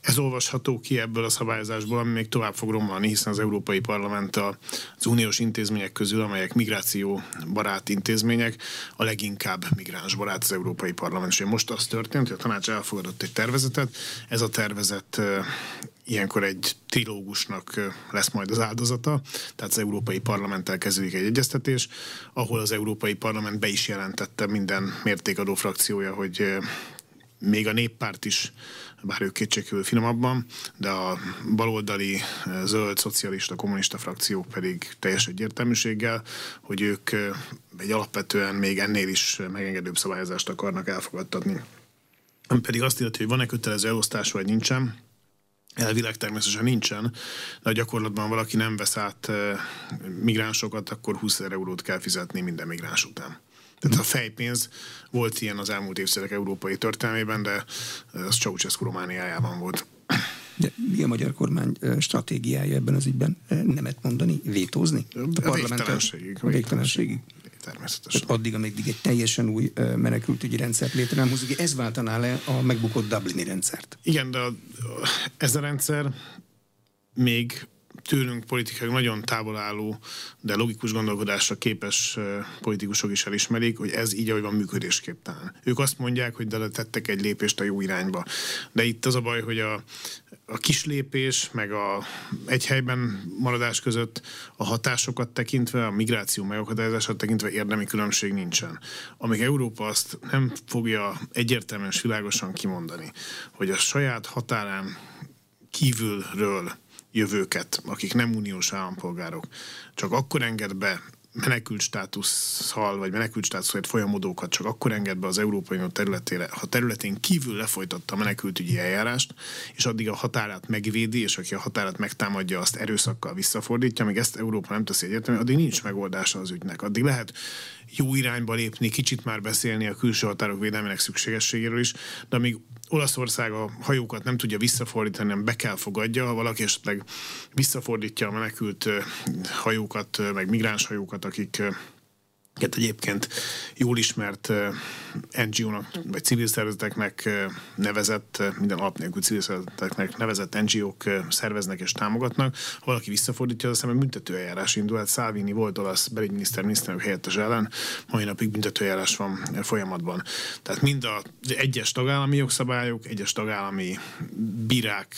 ez olvasható ki ebből a szabályozásból, ami még tovább fog romlani, hiszen az Európai Parlament az uniós intézmények közül, amelyek migráció barát intézmények, a leginkább migráns barát az Európai Parlament. És most az történt, hogy a tanács elfogadott egy tervezetet, ez a tervezet ilyenkor egy trilógusnak lesz majd az áldozata, tehát az Európai Parlamenttel kezdődik egy egyeztetés, ahol az Európai Parlament be is jelentette minden mértékadó frakciója, hogy még a néppárt is, bár ők kétségkívül finomabban, de a baloldali, zöld, szocialista, kommunista frakciók pedig teljes egyértelműséggel, hogy ők egy alapvetően még ennél is megengedőbb szabályozást akarnak elfogadtatni. Pedig azt illeti, hogy van-e kötelező elosztás, vagy nincsen, Elvileg természetesen nincsen, de a gyakorlatban valaki nem vesz át migránsokat, akkor 20 ezer eurót kell fizetni minden migráns után. Tehát a fejpénz volt ilyen az elmúlt évszázadok európai történelmében, de az Ceausescu Romániájában volt. De mi a magyar kormány stratégiája ebben az ügyben? Nemet mondani, vétózni? A, végtelenségig. A végtelenségig. Természetesen. Tehát addig, amíg egy teljesen új menekültügyi rendszert létre nem hozzuk, ez váltaná le a megbukott Dublini rendszert. Igen, de a, ez a rendszer még tőlünk politikai nagyon távol álló, de logikus gondolkodásra képes politikusok is elismerik, hogy ez így, ahogy van működésképtelen. Ők azt mondják, hogy de tettek egy lépést a jó irányba. De itt az a baj, hogy a, a kis lépés, meg a egy helyben maradás között a hatásokat tekintve, a migráció megakadályozását tekintve érdemi különbség nincsen. Amíg Európa azt nem fogja egyértelműen és világosan kimondani, hogy a saját határán kívülről jövőket, akik nem uniós állampolgárok, csak akkor enged be menekült státuszhal, vagy menekült státuszért folyamodókat csak akkor enged be az Európai Unió területére, ha területén kívül lefolytatta a menekültügyi eljárást, és addig a határát megvédi, és aki a határát megtámadja, azt erőszakkal visszafordítja, amíg ezt Európa nem teszi egyértelmű, addig nincs megoldása az ügynek. Addig lehet jó irányba lépni, kicsit már beszélni a külső határok védelmének szükségességéről is, de amíg Olaszország a hajókat nem tudja visszafordítani, nem be kell fogadja, ha valaki esetleg visszafordítja a menekült hajókat, meg migráns hajókat, akik egyébként jól ismert NGO-nak, vagy civil szervezeteknek nevezett, minden alap nélkül civil szervezeteknek nevezett NGO-k szerveznek és támogatnak. Ha valaki visszafordítja, az szemben büntetőeljárás indul. Hát Salvini volt olasz belügyminiszter, miniszterünk helyettes ellen, mai napig büntetőeljárás van folyamatban. Tehát mind az egyes tagállami jogszabályok, egyes tagállami bírák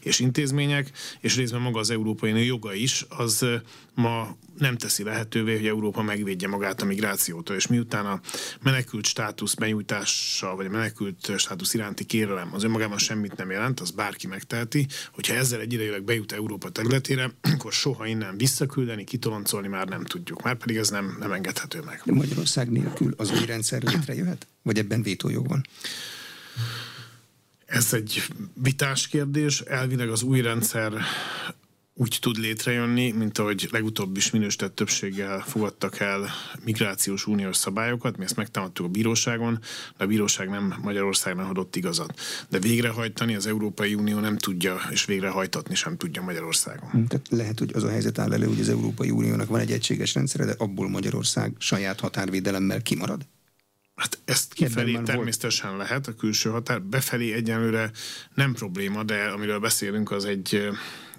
és intézmények, és részben maga az Európai Unió joga is, az ma nem teszi lehetővé, hogy Európa megvédje magát a migrációtól, és miután a menekült státusz benyújtása, vagy a menekült státusz iránti kérelem az önmagában semmit nem jelent, az bárki megteheti, hogyha ezzel egy idejűleg bejut Európa területére, akkor soha innen visszaküldeni, kitoloncolni már nem tudjuk. Már pedig ez nem, nem engedhető meg. De Magyarország nélkül az új rendszer létrejöhet? Vagy ebben vétójog van? Ez egy vitás kérdés. Elvileg az új rendszer úgy tud létrejönni, mint ahogy legutóbb is minősített többséggel fogadtak el migrációs uniós szabályokat, mi ezt megtámadtuk a bíróságon, de a bíróság nem Magyarországnak adott igazat. De végrehajtani az Európai Unió nem tudja, és végrehajtatni sem tudja Magyarországon. Hm, tehát lehet, hogy az a helyzet áll elő, hogy az Európai Uniónak van egy egységes rendszere, de abból Magyarország saját határvédelemmel kimarad? Hát ezt kifelé természetesen volt. lehet, a külső határ. Befelé egyenlőre nem probléma, de amiről beszélünk, az egy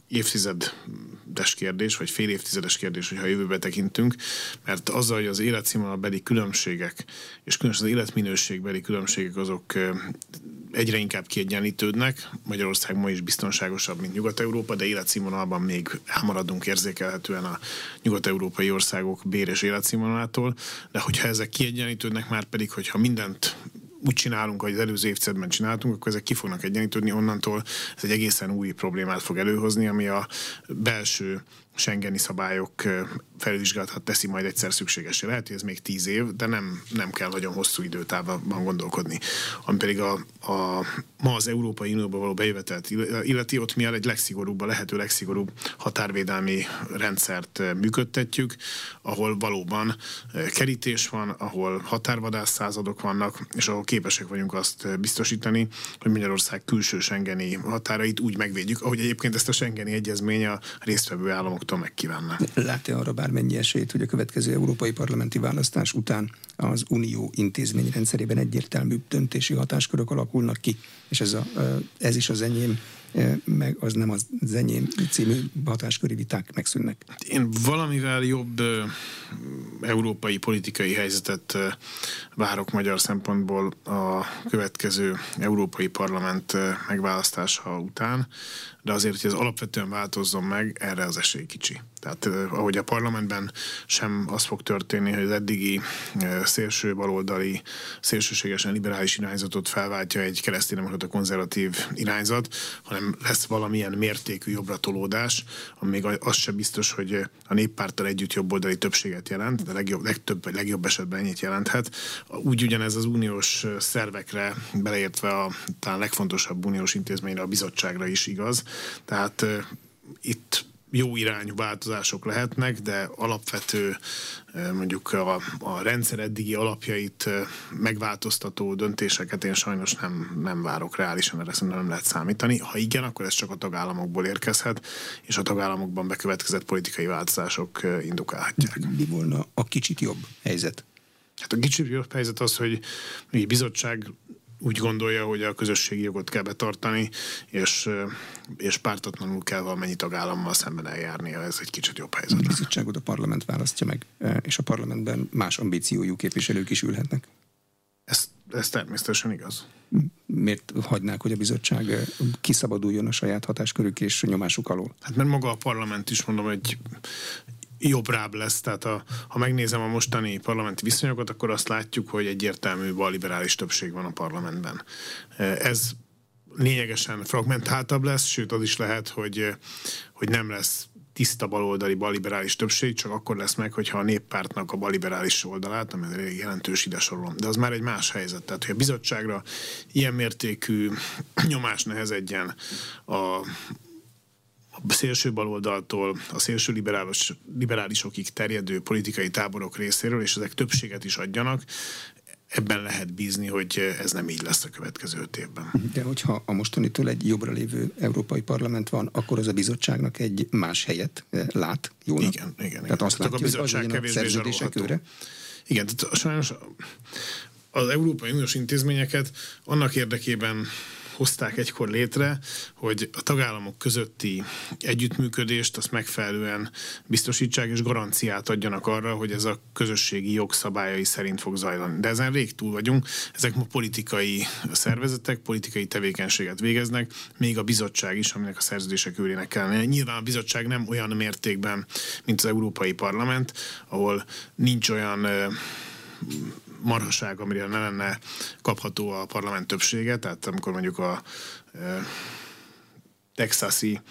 évtizedes kérdés, vagy fél évtizedes kérdés, hogyha a jövőbe tekintünk, mert azzal, hogy az életszínvonalbeli különbségek, és különösen az életminőségbeli különbségek azok egyre inkább kiegyenlítődnek. Magyarország ma is biztonságosabb, mint Nyugat-Európa, de életszínvonalban még elmaradunk érzékelhetően a nyugat-európai országok bér és életszínvonalától, de hogyha ezek kiegyenlítődnek, már pedig, hogyha mindent úgy csinálunk, ahogy az előző évtizedben csináltunk, akkor ezek ki fognak egyenlítődni, onnantól. Ez egy egészen új problémát fog előhozni, ami a belső Schengeni szabályok felvizsgálatát teszi majd egyszer szükségesé. Lehet, hogy ez még tíz év, de nem, nem kell nagyon hosszú időtávban gondolkodni. Ami pedig a, a, ma az Európai Unióba való bejövetelt illeti, ott mi egy legszigorúbb, a lehető legszigorúbb határvédelmi rendszert működtetjük, ahol valóban kerítés van, ahol határvadász századok vannak, és ahol képesek vagyunk azt biztosítani, hogy Magyarország külső Schengeni határait úgy megvédjük, ahogy egyébként ezt a Schengeni egyezmény a résztvevő államoktól megkívánna. Látja arra bár bármennyi esélyt, hogy a következő európai parlamenti választás után az unió intézményrendszerében egyértelmű döntési hatáskörök alakulnak ki, és ez, a, ez is az enyém meg az nem az enyém című hatásköri viták megszűnnek. Én valamivel jobb európai politikai helyzetet várok magyar szempontból a következő európai parlament megválasztása után, de azért, hogy ez alapvetően változzon meg, erre az esély kicsi. Tehát ahogy a parlamentben sem az fog történni, hogy az eddigi szélső baloldali, szélsőségesen liberális irányzatot felváltja egy kereszténydemokrata konzervatív irányzat, hanem lesz valamilyen mértékű jobbratolódás, ami még az sem biztos, hogy a néppárttal együtt jobboldali többséget jelent, de legjobb, legtöbb vagy legjobb esetben ennyit jelenthet. Úgy ugyanez az uniós szervekre, beleértve a talán legfontosabb uniós intézményre, a bizottságra is igaz. Tehát itt jó irányú változások lehetnek, de alapvető mondjuk a, a rendszer eddigi alapjait megváltoztató döntéseket én sajnos nem, nem várok reálisan, erre szerintem nem lehet számítani. Ha igen, akkor ez csak a tagállamokból érkezhet, és a tagállamokban bekövetkezett politikai változások indukálhatják. Mi volna a kicsit jobb helyzet? Hát a kicsit jobb helyzet az, hogy a bizottság úgy gondolja, hogy a közösségi jogot kell betartani, és, és pártatlanul kell valamennyi tagállammal szemben eljárnia. Ez egy kicsit jobb helyzet. A bizottságot a parlament választja meg, és a parlamentben más ambíciójú képviselők is ülhetnek. Ez, ez természetesen igaz. Miért hagynák, hogy a bizottság kiszabaduljon a saját hatáskörük és nyomásuk alól? Hát mert maga a parlament is mondom, egy jobbrább lesz. Tehát a, ha megnézem a mostani parlamenti viszonyokat, akkor azt látjuk, hogy egyértelmű liberális többség van a parlamentben. Ez lényegesen fragmentáltabb lesz, sőt az is lehet, hogy, hogy nem lesz tiszta baloldali baliberális többség, csak akkor lesz meg, hogyha a néppártnak a baliberális oldalát, ami elég jelentős ide sorolom. De az már egy más helyzet. Tehát, hogy a bizottságra ilyen mértékű nyomás nehezedjen a, a szélső baloldaltól a szélső liberális, liberálisokig terjedő politikai táborok részéről, és ezek többséget is adjanak, ebben lehet bízni, hogy ez nem így lesz a következő öt évben. De hogyha a mostanitől egy jobbra lévő európai parlament van, akkor az a bizottságnak egy más helyet eh, lát jónak? Igen, igen. igen. Tehát azt látja, a bizottság hogy az a szerződések őre? Igen, tehát sajnos az Európai Uniós intézményeket annak érdekében hozták egykor létre, hogy a tagállamok közötti együttműködést azt megfelelően biztosítsák és garanciát adjanak arra, hogy ez a közösségi jogszabályai szerint fog zajlani. De ezen rég túl vagyunk, ezek ma politikai szervezetek, politikai tevékenységet végeznek, még a bizottság is, aminek a szerződések őrének kellene. Nyilván a bizottság nem olyan mértékben, mint az Európai Parlament, ahol nincs olyan marhaság, amire ne lenne kapható a parlament többsége, tehát amikor mondjuk a texasi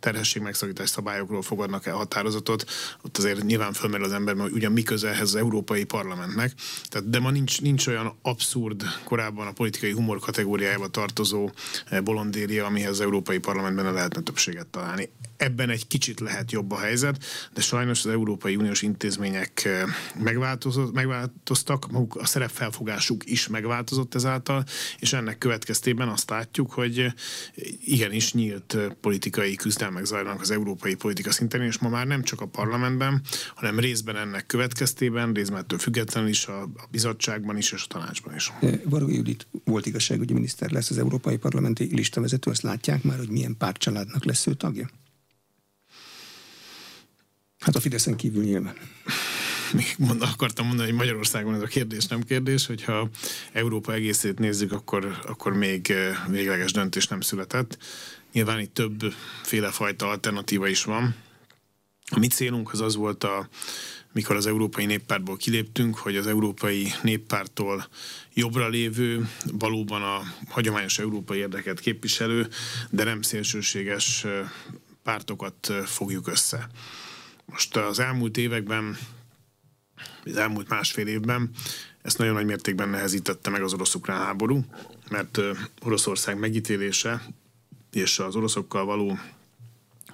terhességmegszakítás szabályokról fogadnak el határozatot, ott azért nyilván fölmerül az ember, hogy ugyan mi köze ehhez az Európai Parlamentnek. Tehát, de ma nincs, nincs olyan abszurd, korábban a politikai humor kategóriájába tartozó bolondéria, amihez az Európai Parlamentben lehetne többséget találni ebben egy kicsit lehet jobb a helyzet, de sajnos az Európai Uniós intézmények eh, megváltoztak, maguk a szerepfelfogásuk is megváltozott ezáltal, és ennek következtében azt látjuk, hogy eh, igenis nyílt eh, politikai küzdelmek zajlanak az európai politika szinten, és ma már nem csak a parlamentben, hanem részben ennek következtében, részben ettől függetlenül is a, bizottságban is, és a tanácsban is. Varga Judit volt igazságügyi miniszter lesz az Európai Parlamenti listavezető, azt látják már, hogy milyen pártcsaládnak lesz ő tagja? Hát a Fideszen kívül nyilván. Még mond, akartam mondani, hogy Magyarországon ez a kérdés nem kérdés, hogyha Európa egészét nézzük, akkor, akkor még eh, végleges döntés nem született. Nyilván itt többféle fajta alternatíva is van. A mi célunk az az volt, a, mikor az Európai Néppártból kiléptünk, hogy az Európai Néppártól jobbra lévő, valóban a hagyományos európai érdeket képviselő, de nem szélsőséges eh, pártokat eh, fogjuk össze. Most az elmúlt években, az elmúlt másfél évben ezt nagyon nagy mértékben nehezítette meg az orosz-ukrán háború, mert Oroszország megítélése és az oroszokkal való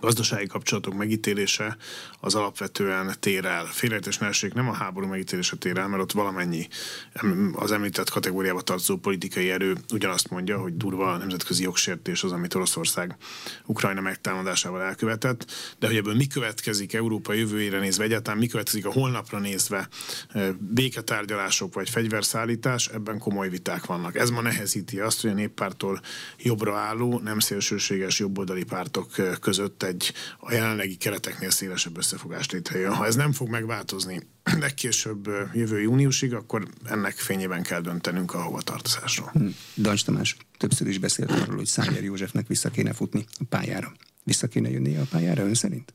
gazdasági kapcsolatok megítélése az alapvetően tér el. Félrejtés nem a háború megítélése tér el, mert ott valamennyi az említett kategóriába tartozó politikai erő ugyanazt mondja, hogy durva a nemzetközi jogsértés az, amit Oroszország Ukrajna megtámadásával elkövetett, de hogy ebből mi következik Európa jövőjére nézve, egyáltalán mi következik a holnapra nézve, béketárgyalások vagy fegyverszállítás, ebben komoly viták vannak. Ez ma nehezíti azt, hogy a néppártól jobbra álló, nem szélsőséges jobboldali pártok között egy a jelenlegi kereteknél szélesebb összefogást létrejön. Ha ez nem fog megváltozni legkésőbb jövő júniusig, akkor ennek fényében kell döntenünk a hovatartozásról. Hm. Dancs Tamás többször is beszélt arról, hogy Szájer Józsefnek vissza kéne futni a pályára. Vissza kéne jönnie a pályára ön szerint?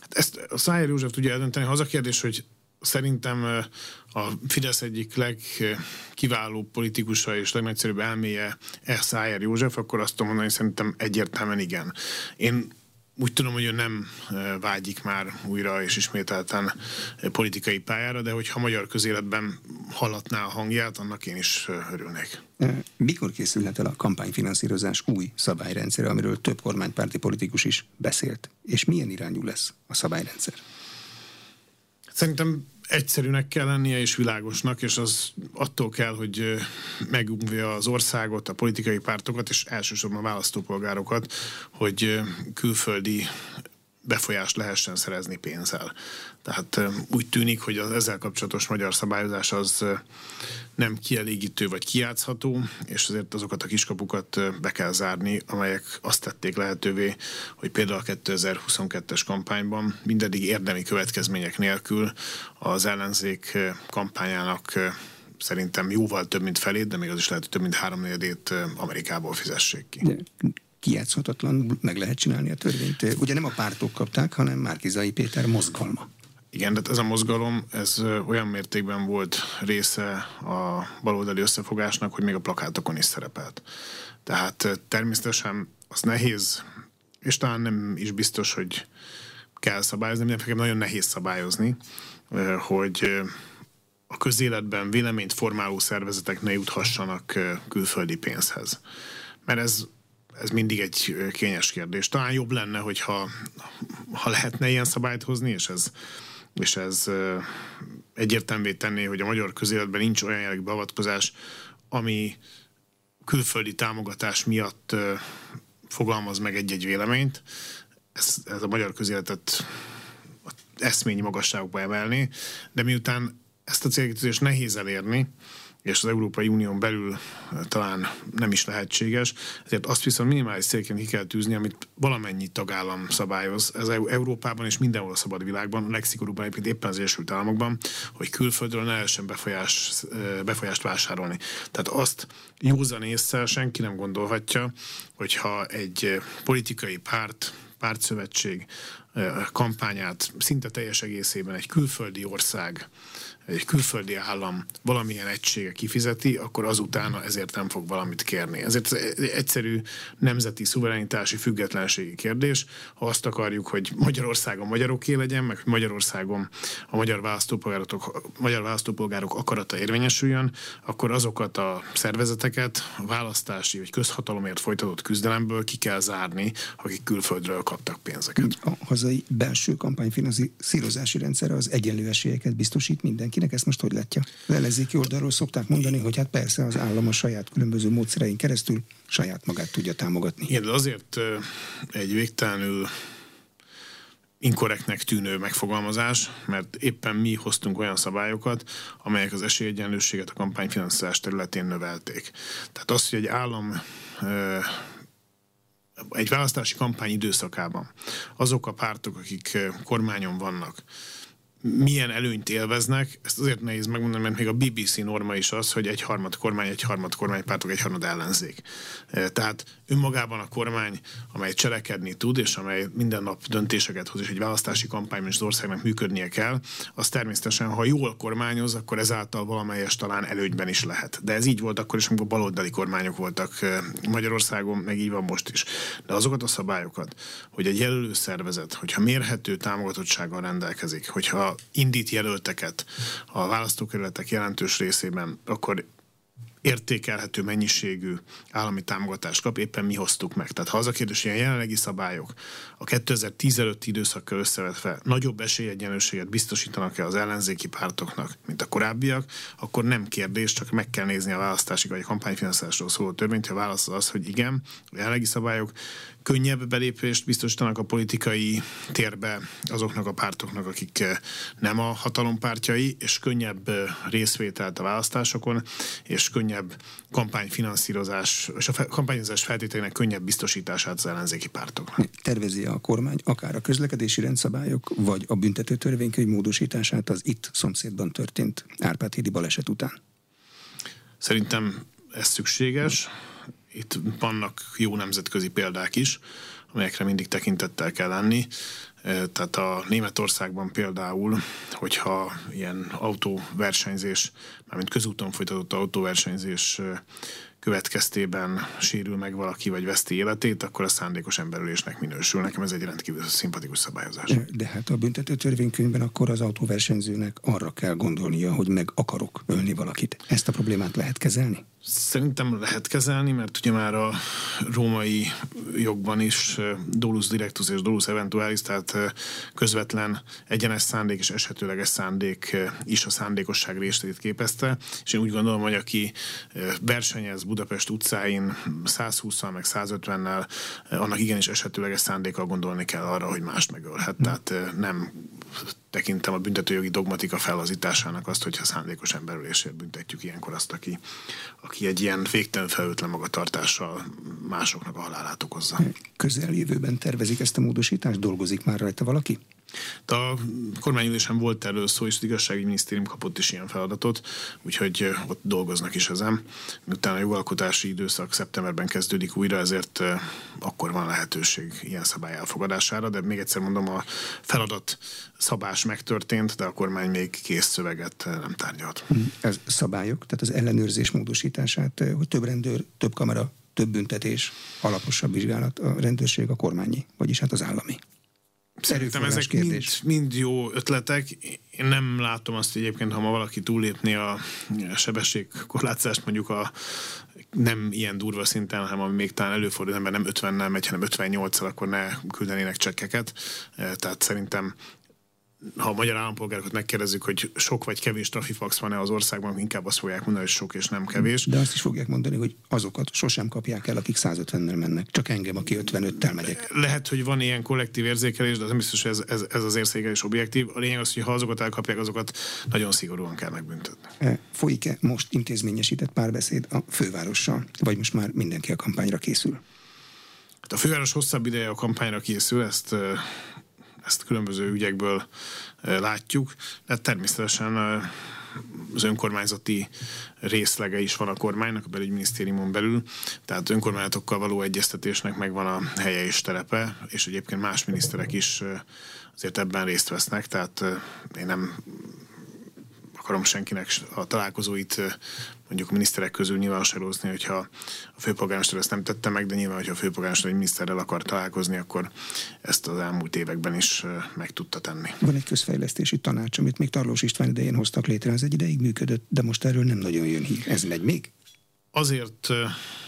Hát ezt a Szájer József tudja eldönteni. Ha az a kérdés, hogy szerintem a Fidesz egyik legkiváló politikusa és legnagyszerűbb elméje. Szájer József, akkor azt tudom mondani, hogy szerintem egyértelműen igen. Én úgy tudom, hogy ő nem vágyik már újra és ismételten politikai pályára, de hogyha magyar közéletben hallatná a hangját, annak én is örülnék. Mikor készülhet el a kampányfinanszírozás új szabályrendszere, amiről több kormánypárti politikus is beszélt? És milyen irányú lesz a szabályrendszer? Szerintem egyszerűnek kell lennie és világosnak, és az attól kell, hogy megúvja az országot, a politikai pártokat, és elsősorban a választópolgárokat, hogy külföldi befolyást lehessen szerezni pénzzel. Tehát úgy tűnik, hogy az ezzel kapcsolatos magyar szabályozás az nem kielégítő vagy kiátszható, és azért azokat a kiskapukat be kell zárni, amelyek azt tették lehetővé, hogy például a 2022-es kampányban mindeddig érdemi következmények nélkül az ellenzék kampányának szerintem jóval több, mint felét, de még az is lehet, hogy több, mint háromnegyedét Amerikából fizessék ki. De kijátszhatatlan, meg lehet csinálni a törvényt. Ugye nem a pártok kapták, hanem Márkizai Péter mozgalma. Igen, de ez a mozgalom, ez olyan mértékben volt része a baloldali összefogásnak, hogy még a plakátokon is szerepelt. Tehát természetesen az nehéz, és talán nem is biztos, hogy kell szabályozni, mindenféleképpen nagyon nehéz szabályozni, hogy a közéletben véleményt formáló szervezetek ne juthassanak külföldi pénzhez. Mert ez ez mindig egy kényes kérdés. Talán jobb lenne, hogyha ha lehetne ilyen szabályt hozni, és ez, és ez egyértelművé tenné, hogy a magyar közéletben nincs olyan jellegű beavatkozás, ami külföldi támogatás miatt fogalmaz meg egy-egy véleményt. Ez, ez a magyar közéletet eszményi magasságokba emelni, de miután ezt a célkitűzést nehéz elérni, és az Európai Unión belül talán nem is lehetséges, ezért azt viszont minimális célként ki kell tűzni, amit valamennyi tagállam szabályoz, ez Európában és mindenhol a szabad világban, a legszigorúbban egyébként éppen az Egyesült Államokban, hogy külföldről ne lehessen befolyás, befolyást vásárolni. Tehát azt józan észre senki nem gondolhatja, hogyha egy politikai párt, pártszövetség kampányát szinte teljes egészében egy külföldi ország egy külföldi állam valamilyen egysége kifizeti, akkor azutána ezért nem fog valamit kérni. Ezért ez egy egyszerű nemzeti szuverenitási függetlenségi kérdés. Ha azt akarjuk, hogy Magyarországon magyaroké legyen, meg Magyarországon a magyar választópolgárok, magyar választópolgárok akarata érvényesüljön, akkor azokat a szervezeteket a választási vagy közhatalomért folytatott küzdelemből ki kell zárni, akik külföldről kaptak pénzeket. A hazai belső kampányfinanszírozási rendszer az egyenlő esélyeket biztosít mindenki mindenkinek, ezt most hogy látja? Az ellenzéki oldalról szokták mondani, hogy hát persze az állam a saját különböző módszerein keresztül saját magát tudja támogatni. Igen, de azért egy végtelenül inkorrektnek tűnő megfogalmazás, mert éppen mi hoztunk olyan szabályokat, amelyek az esélyegyenlőséget a kampányfinanszírozás területén növelték. Tehát az, hogy egy állam egy választási kampány időszakában azok a pártok, akik kormányon vannak, milyen előnyt élveznek, ezt azért nehéz megmondani, mert még a BBC norma is az, hogy egy harmad kormány, egy harmad kormánypártok, egy harmad ellenzék. E, tehát önmagában a kormány, amely cselekedni tud, és amely minden nap döntéseket hoz, és egy választási kampányban is az országnak működnie kell, az természetesen, ha jól kormányoz, akkor ezáltal valamelyes talán előnyben is lehet. De ez így volt akkor is, amikor baloldali kormányok voltak e, Magyarországon, meg így van most is. De azokat a szabályokat, hogy egy jelölő szervezet, hogyha mérhető támogatottsággal rendelkezik, hogyha indít jelölteket a választókerületek jelentős részében, akkor értékelhető mennyiségű állami támogatást kap, éppen mi hoztuk meg. Tehát ha az a kérdés, hogy a jelenlegi szabályok a 2010 előtti időszakkal összevetve nagyobb esélyegyenlőséget biztosítanak-e az ellenzéki pártoknak, mint a korábbiak, akkor nem kérdés, csak meg kell nézni a választási vagy a kampányfinanszírozásról szóló törvényt, ha válasz az, hogy igen, a jelenlegi szabályok könnyebb belépést biztosítanak a politikai térbe azoknak a pártoknak, akik eh, nem a hatalompártjai, és könnyebb eh, részvételt a választásokon, és könnyebb kampányfinanszírozás, és a kampányozás feltételének könnyebb biztosítását az ellenzéki pártoknak. Tervezi a kormány akár a közlekedési rendszabályok, vagy a büntető törvénykönyv módosítását az itt szomszédban történt Árpád hídi baleset után? Szerintem ez szükséges itt vannak jó nemzetközi példák is, amelyekre mindig tekintettel kell lenni. Tehát a Németországban például, hogyha ilyen autóversenyzés, mármint közúton folytatott autóversenyzés következtében sérül meg valaki, vagy veszti életét, akkor a szándékos emberülésnek minősül. Nekem ez egy rendkívül szimpatikus szabályozás. De hát a büntető törvénykönyvben akkor az autóversenyzőnek arra kell gondolnia, hogy meg akarok ölni valakit. Ezt a problémát lehet kezelni? Szerintem lehet kezelni, mert ugye már a római jogban is dolus directus és dolus eventualis, tehát közvetlen egyenes szándék és esetőleges szándék is a szándékosság részét képezte, és én úgy gondolom, hogy aki versenyez Budapest utcáin 120-al meg 150-nel, annak igenis esetőleges szándékkal gondolni kell arra, hogy mást megölhet. Tehát nem tekintem a büntetőjogi dogmatika felazításának azt, hogyha szándékos emberülésért büntetjük ilyenkor azt, aki, aki egy ilyen végtelen felőtlen magatartással másoknak a halálát okozza. Közeljövőben tervezik ezt a módosítást? Dolgozik már rajta valaki? De a kormányülésen volt erről szó, és az igazsági minisztérium kapott is ilyen feladatot, úgyhogy ott dolgoznak is ezen. Miután a jogalkotási időszak szeptemberben kezdődik újra, ezért akkor van lehetőség ilyen szabály elfogadására, de még egyszer mondom, a feladat szabás megtörtént, de a kormány még kész szöveget nem tárgyalt. Hm, ez szabályok, tehát az ellenőrzés módosítását, hogy több rendőr, több kamera, több büntetés, alaposabb vizsgálat a rendőrség a kormányi, vagyis hát az állami. Szerintem ezek mind, mind jó ötletek. Én nem látom azt egyébként, ha ma valaki túllépni a sebességkorlátzást mondjuk a nem ilyen durva szinten, hanem ami még talán előfordul, ember nem 50-nel megy, hanem 58-al, akkor ne küldenének csekkeket. Tehát szerintem ha a magyar állampolgárokat megkérdezzük, hogy sok vagy kevés trafifax van-e az országban, inkább azt fogják mondani, hogy sok és nem kevés. De azt is fogják mondani, hogy azokat sosem kapják el, akik 150-nel mennek, csak engem, aki 55-tel megyek. Lehet, hogy van ilyen kollektív érzékelés, de az nem biztos, hogy ez, ez, ez az érzékelés objektív. A lényeg az, hogy ha azokat elkapják, azokat nagyon szigorúan kell megbüntetni. E, folyik-e most intézményesített párbeszéd a fővárossal, vagy most már mindenki a kampányra készül? Hát a főváros hosszabb ideje a kampányra készül, ezt ezt különböző ügyekből látjuk, de természetesen az önkormányzati részlege is van a kormánynak, a belügyminisztériumon belül, tehát önkormányzatokkal való egyeztetésnek megvan a helye és terepe, és egyébként más miniszterek is azért ebben részt vesznek, tehát én nem akarom senkinek a találkozóit mondjuk a miniszterek közül nyilvánosságra hozni, hogyha a főpolgármester ezt nem tette meg, de nyilván, hogyha a főpolgármester egy miniszterrel akar találkozni, akkor ezt az elmúlt években is meg tudta tenni. Van egy közfejlesztési tanács, amit még Tarlós István idején hoztak létre, az egy ideig működött, de most erről nem nagyon jön hír. Ez megy még? Azért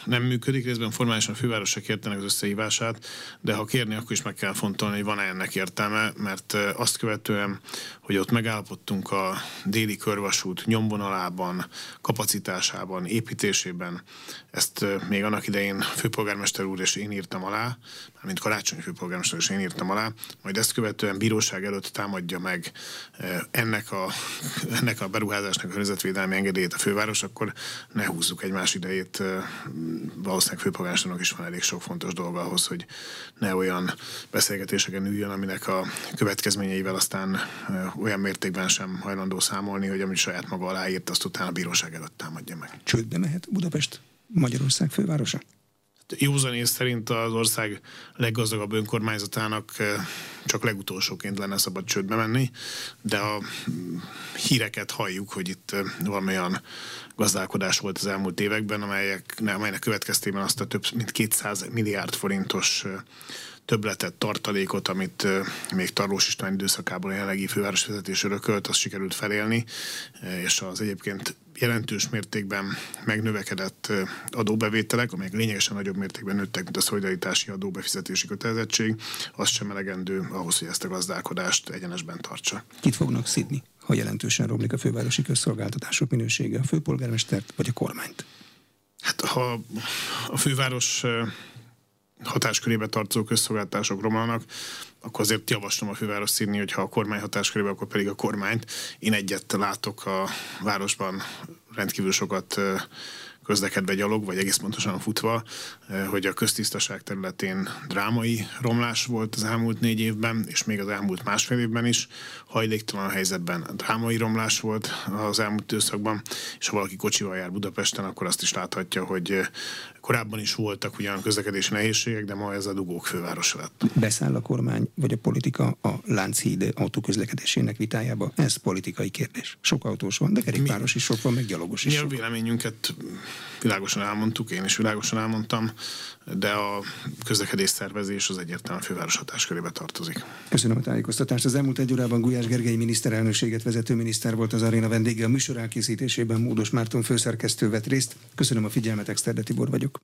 nem működik, részben formálisan a főváros se kérte az összehívását, de ha kérni, akkor is meg kell fontolni, hogy van-e ennek értelme, mert azt követően, hogy ott megállapodtunk a déli körvasút nyomvonalában, kapacitásában, építésében, ezt még annak idején főpolgármester úr és én írtam alá, mint karácsony főpolgármester és én írtam alá, majd ezt követően bíróság előtt támadja meg ennek a, ennek a beruházásnak a környezetvédelmi engedélyét a főváros, akkor ne húzzuk egymás idejét valószínűleg főpolgármestérnek is van elég sok fontos dolga ahhoz, hogy ne olyan beszélgetéseken üljön, aminek a következményeivel aztán olyan mértékben sem hajlandó számolni, hogy amit saját maga aláírt, azt utána a bíróság előtt támadja meg. Csődbe mehet Budapest, Magyarország fővárosa? józanész szerint az ország leggazdagabb önkormányzatának csak legutolsóként lenne szabad csődbe menni, de a híreket halljuk, hogy itt valamilyen gazdálkodás volt az elmúlt években, amelyek, amelynek következtében azt a több mint 200 milliárd forintos többletet, tartalékot, amit még Tarlós István időszakában a jelenlegi fővárosvezetés örökölt, azt sikerült felélni, és az egyébként jelentős mértékben megnövekedett adóbevételek, amelyek lényegesen nagyobb mértékben nőttek, mint a szolidaritási adóbefizetési kötelezettség, az sem elegendő ahhoz, hogy ezt a gazdálkodást egyenesben tartsa. Kit fognak szidni, ha jelentősen romlik a fővárosi közszolgáltatások minősége, a főpolgármestert vagy a kormányt? Hát ha a főváros hatáskörébe tartozó közszolgáltatások romlanak, akkor azért javaslom a főváros színni, hogy ha a kormány hatáskörébe, akkor pedig a kormányt. Én egyet látok a városban rendkívül sokat közlekedve gyalog, vagy egész pontosan futva, hogy a köztisztaság területén drámai romlás volt az elmúlt négy évben, és még az elmúlt másfél évben is. Hajléktalan helyzetben drámai romlás volt az elmúlt időszakban, és ha valaki kocsival jár Budapesten, akkor azt is láthatja, hogy korábban is voltak ugyan közlekedési nehézségek, de ma ez a dugók fővárosa lett. Beszáll a kormány vagy a politika a Lánchíd autóközlekedésének vitájába? Ez politikai kérdés. Sok autós van, de kerékpáros is sok van, meg gyalogos is. Mi a véleményünket világosan elmondtuk, én is világosan elmondtam, de a közlekedés szervezés az egyértelműen főváros hatáskörébe tartozik. Köszönöm a tájékoztatást. Az elmúlt egy órában Gulyás Gergely miniszterelnökséget vezető miniszter volt az aréna vendége. A műsor elkészítésében Módos Márton főszerkesztő vett részt. Köszönöm a figyelmet, Exterde Tibor vagyok.